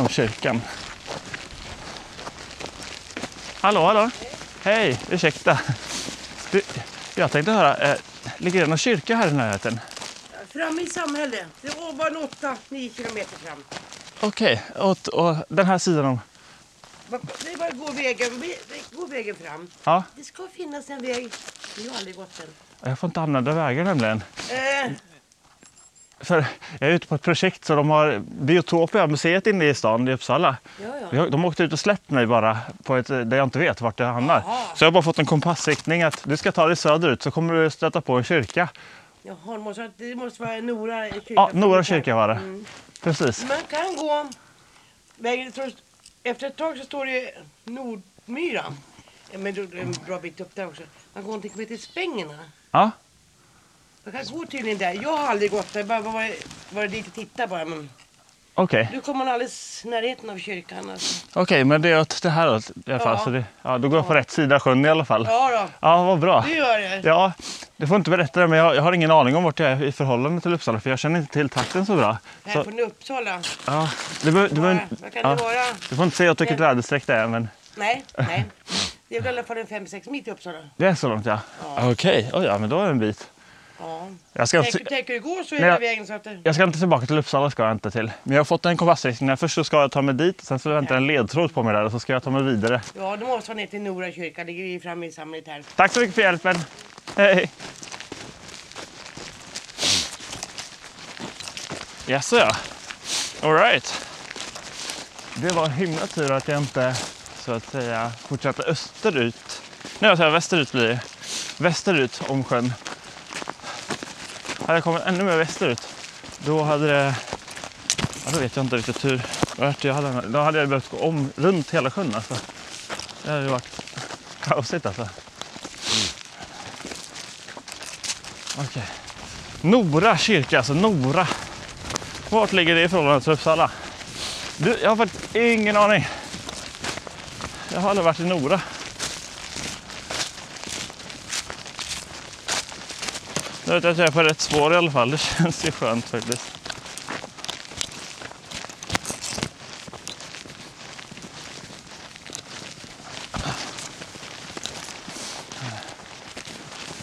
om kyrkan. Hallå, hallå. Hej, ursäkta. Du, jag tänkte höra, eh, ligger det någon kyrka här i närheten? Fram i samhället. Det var bara en 8-9 kilometer fram. Okej, och, och den här sidan om... Det är bara gå vägen, gå vägen fram. Ja, Det ska finnas en väg. Vi har aldrig gått den. jag får inte använda vägar nämligen. Eh, För jag är ute på ett projekt så de har Biotopia, museet inne i stan i Uppsala. ja, ja. De åkte ut och släppt mig bara på ett, där jag inte vet vart det hamnar. Jaha. Så jag har bara fått en kompassriktning att du ska ta dig söderut så kommer du stöta på en kyrka. Jaha, det måste, det måste vara Nora kyrka. Ja, Nora kyrka var det. Mm. Precis. Man kan gå vägen. Efter ett tag så står det Nordmyra. Men en bra bit upp där också. Man går någonting som heter Spängerna. Ja, Man kan gå tydligen där. Jag har aldrig gått där. Bara var, var dit och titta bara. Men okej. nu kommer man alldeles i närheten av kyrkan. Alltså. Okej, men det är åt det här hållet i alla fall. Ja. Så det, ja, då går jag på rätt sida sjön i alla fall. Ja då, Ja, vad bra. det gör det. Ja, du får inte berätta det, men jag, jag har ingen aning om vart jag är i förhållande till Uppsala, för jag känner inte till takten så bra. Här Så, från Uppsala. ja, du, du, Vad, behöver- vad kan ja, det vara? du får inte säga åt vilket väderstreck det är, men Nej, nej. Det är väl i alla fall en 5-6 mil till Uppsala. det är så långt ja. Okej, oj ja, men då är det en bit. Ja. Jag ska, Tänker, inte, tänker du gå så hela vägen så att det... jag ska inte tillbaka till Uppsala, ska jag inte till. Men jag har fått en kompassriktning. Först så ska jag ta mig dit, sen så väntar en ledtråd på mig där och så ska jag ta mig vidare. Ja, du måste vara ner till Nora kyrka. Ligger vi framme i samhället här. Tack så mycket för hjälpen. Hej! Jaså ja. Alright. Det var himla tur att jag inte så att säga fortsatte österut. Nej, jag säger västerut blir det. Västerut om sjön. Hade jag kommit ännu mer västerut, då hade det... Ja, då vet jag inte riktigt hur. Jag hade, då hade jag behövt gå om runt hela sjön alltså. Det hade ju varit kaosigt alltså. Okej. Nora kyrka, alltså Nora. Vart ligger det i förhållande till Uppsala? Du, jag har faktiskt ingen aning. Jag har aldrig varit i Nora. Nu vet jag att jag är på rätt spår i alla fall. Det känns ju skönt faktiskt.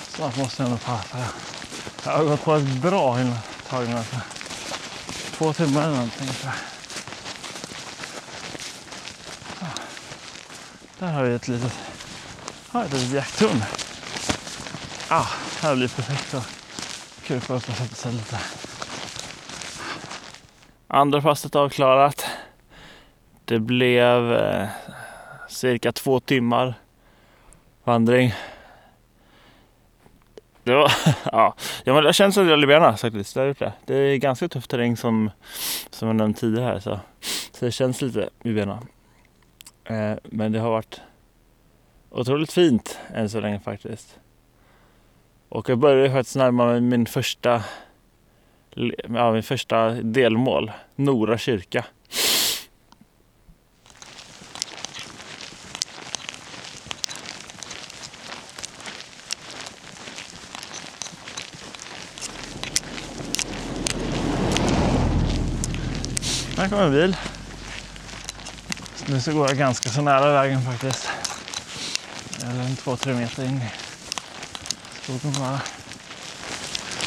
Snart måste jag nog passa. Jag har gått på ett bra tag nu. Alltså. Två timmar eller någonting. Så. Ah, där har vi ett litet, ett litet jakttorn. Ah, här blir perfekt att kupa upp och sätta sig lite. Andra passet avklarat. Det blev eh, cirka två timmar vandring. Det var, ja, jag känner det känns väldigt faktiskt. Det, har gjort det. det är ganska tuff terräng som, som jag nämnt tidigare här. Så, så det känns lite i benen. Eh, men det har varit otroligt fint än så länge faktiskt. Och jag börjar faktiskt närma mig min första, ja, min första delmål. Nora kyrka. Här kommer en bil. Nu så går jag ganska så nära vägen faktiskt. Eller en två, tre meter in i de bara.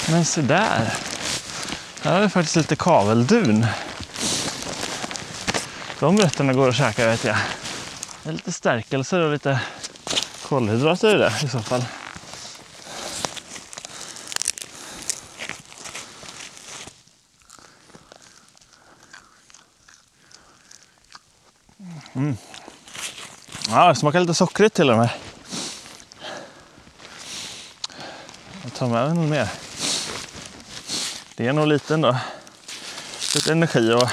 Men se där. Här har vi faktiskt lite kaveldun. De rötterna går att käka vet jag. Det är lite stärkelser och lite kolhydrater i det i så fall. Mm. Ja, det smakar lite sockrigt till och med. Tar med mig någon mer. Det är nog lite ändå. Lite energi och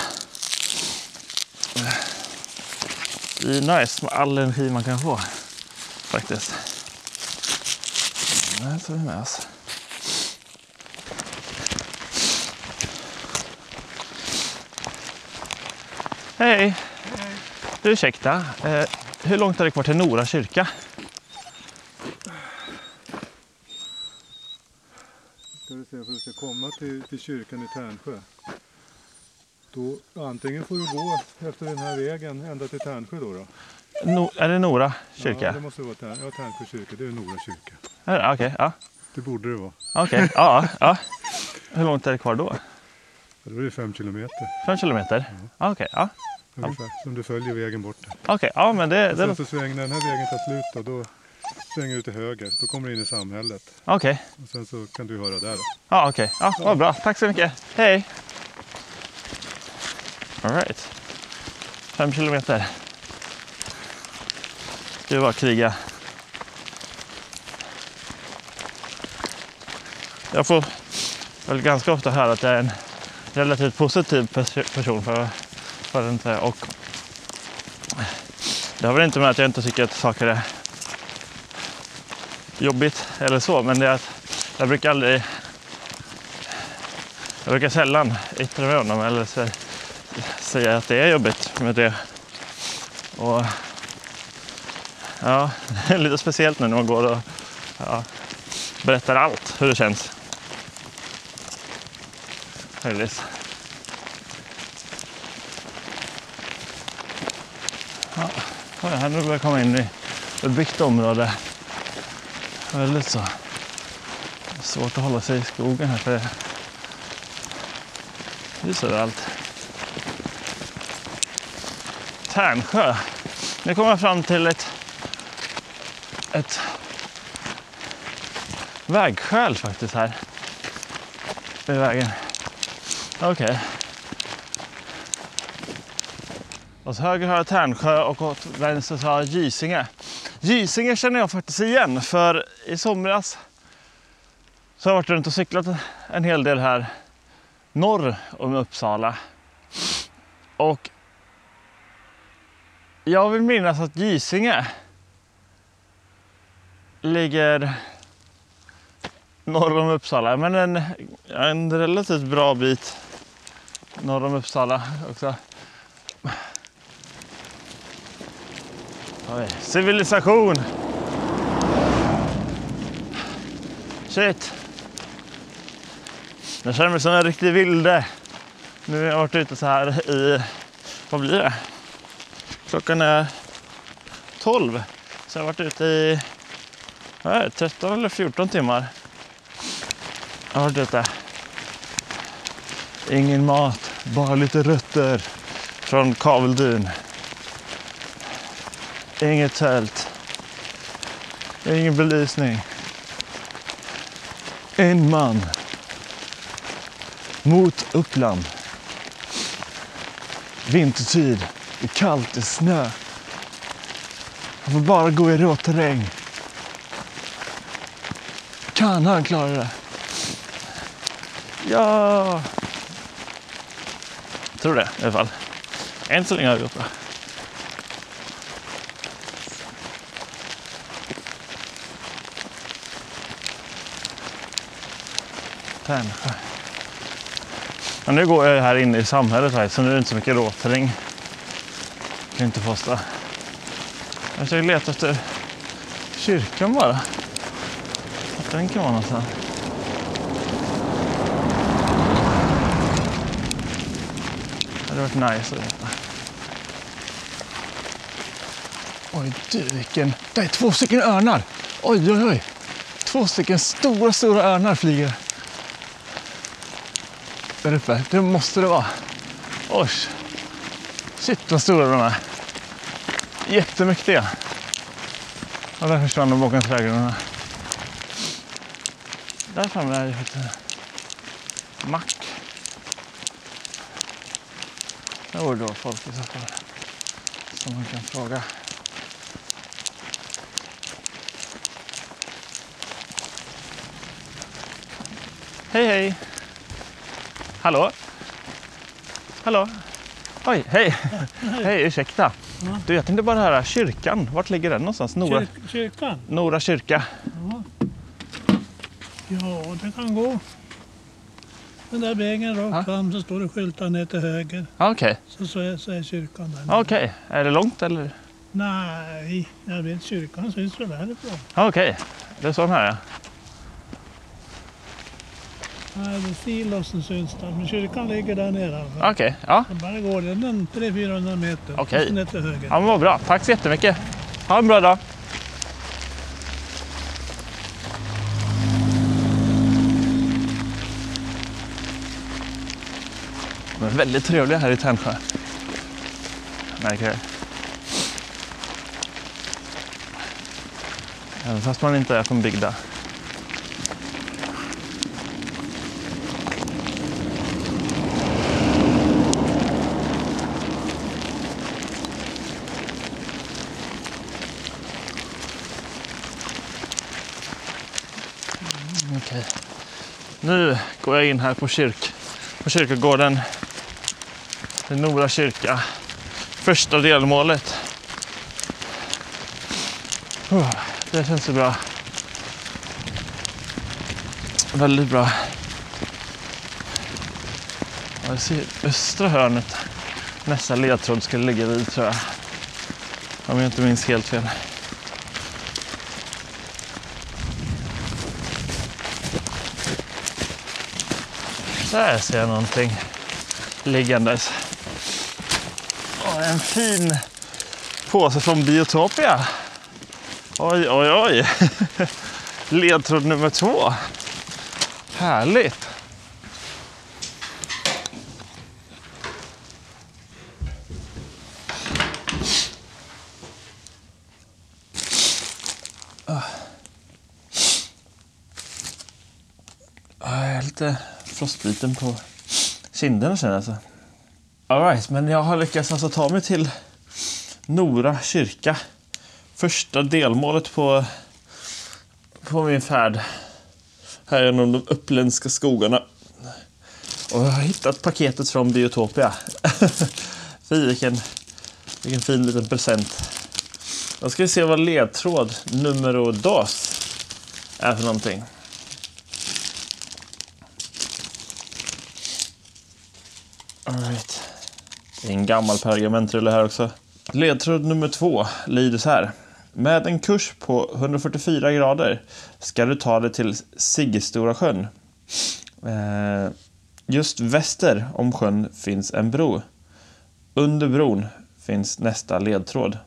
det är nice med all energi man kan få faktiskt. Det tar vi med oss. Hej! Du, ursäkta. Eh, hur långt är det kvar till Nora kyrka? Ska vi se, för att du ska komma till, till kyrkan i Tärnsjö. Då, antingen får du gå efter den här vägen ända till Tärnsjö då. då. No, är det Nora Ja, kyrka? det måste vara Tärn, ja, Tärnsjö kyrka, det är Nora kyrka. Okej, ja. Det borde det vara. Okej, ja, ja. Hur långt är det kvar då? Ja, då är det fem kilometer Fem kilometer? Ja, Okej, ja. ungefär. Som du följer vägen bort. Okej, ja men det... Och det sen så svänger, den här vägen tar slut då, då svänger du till höger. Då kommer du in i samhället. Okej, Och sen så kan du höra där ja okej. Ja, vad bra. Tack så mycket. Hej! All right. Fem kilometer. Ska vi bara kriga. Jag får väl ganska ofta höra att jag är en relativt positiv pers- person för, för inte och det har väl inte med att jag inte tycker att saker är jobbigt eller så, men det är att jag brukar aldrig jag brukar sällan yttra mig om dem eller så, säga att det är jobbigt med det. Och ja, det är lite speciellt nu när man går och ja, berättar allt, hur det känns. Faktiskt. Ja, här nu börjar jag komma in i ett byggt område. Väldigt så Svårt att hålla sig i skogen här för det ljus överallt. Tärnsjö. Nu kommer jag fram till ett, ett vägskäl faktiskt här. Vid vägen. Okej. Åt höger har jag Tärnsjö och åt vänster så har jag Gysinge. Gysinge känner jag faktiskt igen för i somras så har jag varit runt och cyklat en hel del här norr om Uppsala. Och jag vill minnas att Gysinge ligger norr om Uppsala, men en, en relativt bra bit norr om Uppsala också. Civilisation! Shit! Jag känner mig som en riktig vilde. Nu har jag varit ute så här i, vad blir det? Klockan är 12. Så jag har varit ute i vad är det, 13 eller 14 timmar. Jag har varit ute. Ingen mat, bara lite rötter från Kaveldyn. Inget tält. Ingen belysning. En man. Mot Uppland. Vintertid. Det är kallt, det är snö. Han får bara gå i rå terräng. Kan han klara det? Ja! Jag tror det i alla fall. Än så länge har jag gjort det. Tärnsjö. Men nu går jag här inne i samhället här, så nu är det inte så mycket råterräng. Kan inte. Jag försöker leta efter kyrkan bara. Att den kan vara någonstans. Det hade varit nice att veta. Oj du vilken... Det är två stycken örnar! Oj oj oj! Två stycken stora stora örnar flyger. Där uppe. Det måste det vara. Oj! Shit vad stora de är. Jättemäktiga. Och där försvann de bakom trädgårdarna. Där framme är det en mack. Där borde det vara folk i så fall. Som man kan fråga. Hej hej! Hallå? Hallå? Oj, hej! Hej, ursäkta. Du, jag tänkte bara höra kyrkan. Vart ligger den någonstans? Nora, Kyr, kyrkan? Nora kyrka. Ja, det kan gå. Den där vägen rakt Ja. fram så står det skyltar ner till höger. Okej, Så, så, är, så är kyrkan där. Okej. Är det långt eller? Nej, jag vet kyrkan syns väl härifrån. Okej, det är sån här ja. Nej, det är silosen syns där, men kyrkan ligger där nere. Alltså. Okej, ja. Så bara går den en 300-400 meter. Okej. Och så ner till höger. Ja, men vad bra. Tack så jättemycket. Ha en bra dag. De är väldigt trevliga här i Tärnsjö. Jag märker det. Även fast man inte är från bygda. Nu går jag in här på, kyrk, på kyrkogården. Det Nora kyrka. Första delmålet. Det känns ju bra. Väldigt bra. Jag ser östra hörnet. Nästa ledtråd skulle ligga vid tror jag. Om jag inte minns helt fel. Där ser jag någonting liggandes. Åh, en fin påse från Biotopia. Oj, oj, oj. Ledtråd nummer två. Härligt! Ah. Ah, jag är lite frostbiten på kinderna känner jag. Så. Men jag har lyckats alltså ta mig till Nora kyrka. Första delmålet på, på min färd här genom de uppländska skogarna. Och jag har hittat paketet från Biotopia. Fy, vilken, vilken fin liten present. Då ska vi se vad ledtråd nummer dos är för någonting. Alright. Det är en gammal pergamentrulle här också. Ledtråd nummer två lyder så här. Med en kurs på 144 grader ska du ta dig till Siggestora sjön. Eh, just väster om sjön finns en bro. Under bron finns nästa ledtråd.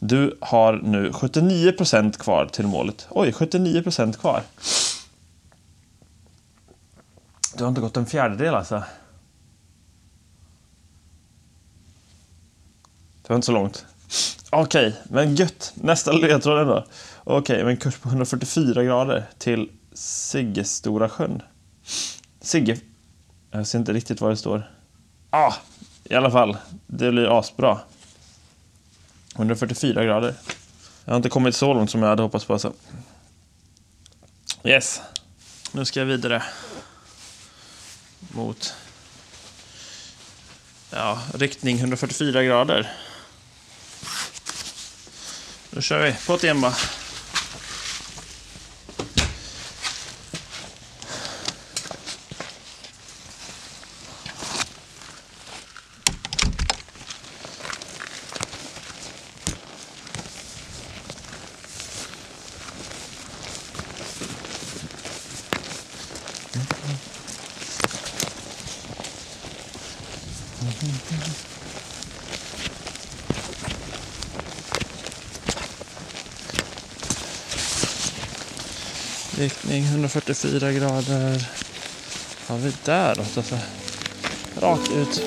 Du har nu 79% kvar till målet. Oj, 79% kvar. Du har inte gått en fjärdedel alltså. Det var inte så långt. Okej, men gött. Nästa ledtråd ändå. Okej, men kurs på 144 grader till Siggestora sjön. Sigge... Jag ser inte riktigt vad det står. Ah, i alla fall. Det blir asbra. 144 grader. Jag har inte kommit så långt som jag hade hoppats på. Alltså. Yes. Nu ska jag vidare. Mot... Ja, riktning 144 grader. Då kör vi. På igen bara. Mm-hmm. Mm-hmm. Riktning 144 grader. Vad har vi där då? Alltså, rakt ut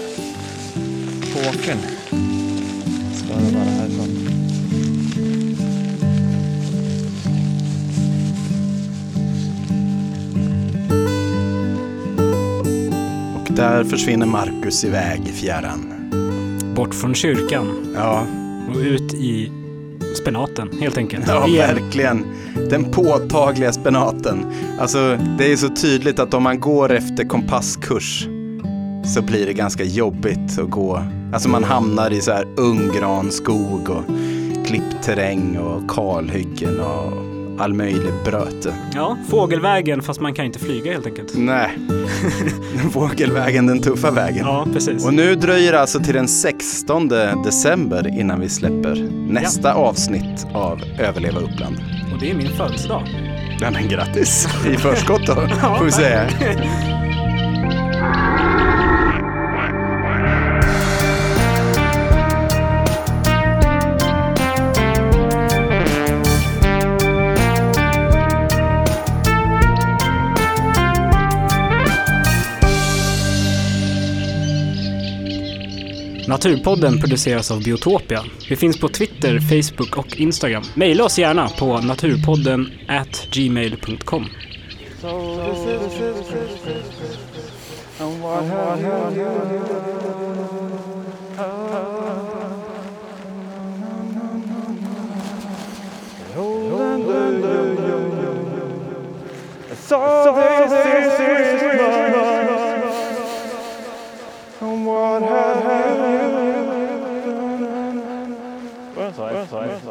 på åkern. Ska det vara härifrån. Och där försvinner Marcus iväg i fjärran. Bort från kyrkan Ja, och ut i spenaten helt enkelt. ja Igen. verkligen. Den påtagliga spenaten. Alltså, det är så tydligt att om man går efter kompasskurs så blir det ganska jobbigt att gå. Alltså man hamnar i så här ungranskog och klippterräng och kalhyggen och all möjlig bröte. Ja, fågelvägen fast man kan inte flyga helt enkelt. Nej, fågelvägen, den tuffa vägen. Ja, precis. Och nu dröjer det alltså till den 16 december innan vi släpper nästa avsnitt av Överleva Uppland. Och det är min födelsedag. Ja, men grattis i förskott då, får vi säga. Naturpodden produceras av Biotopia. Vi finns på Twitter, Facebook och Instagram. Maila oss gärna på naturpodden at gmail.com. Vad sa jag? Vad sa jag? Vad sa jag?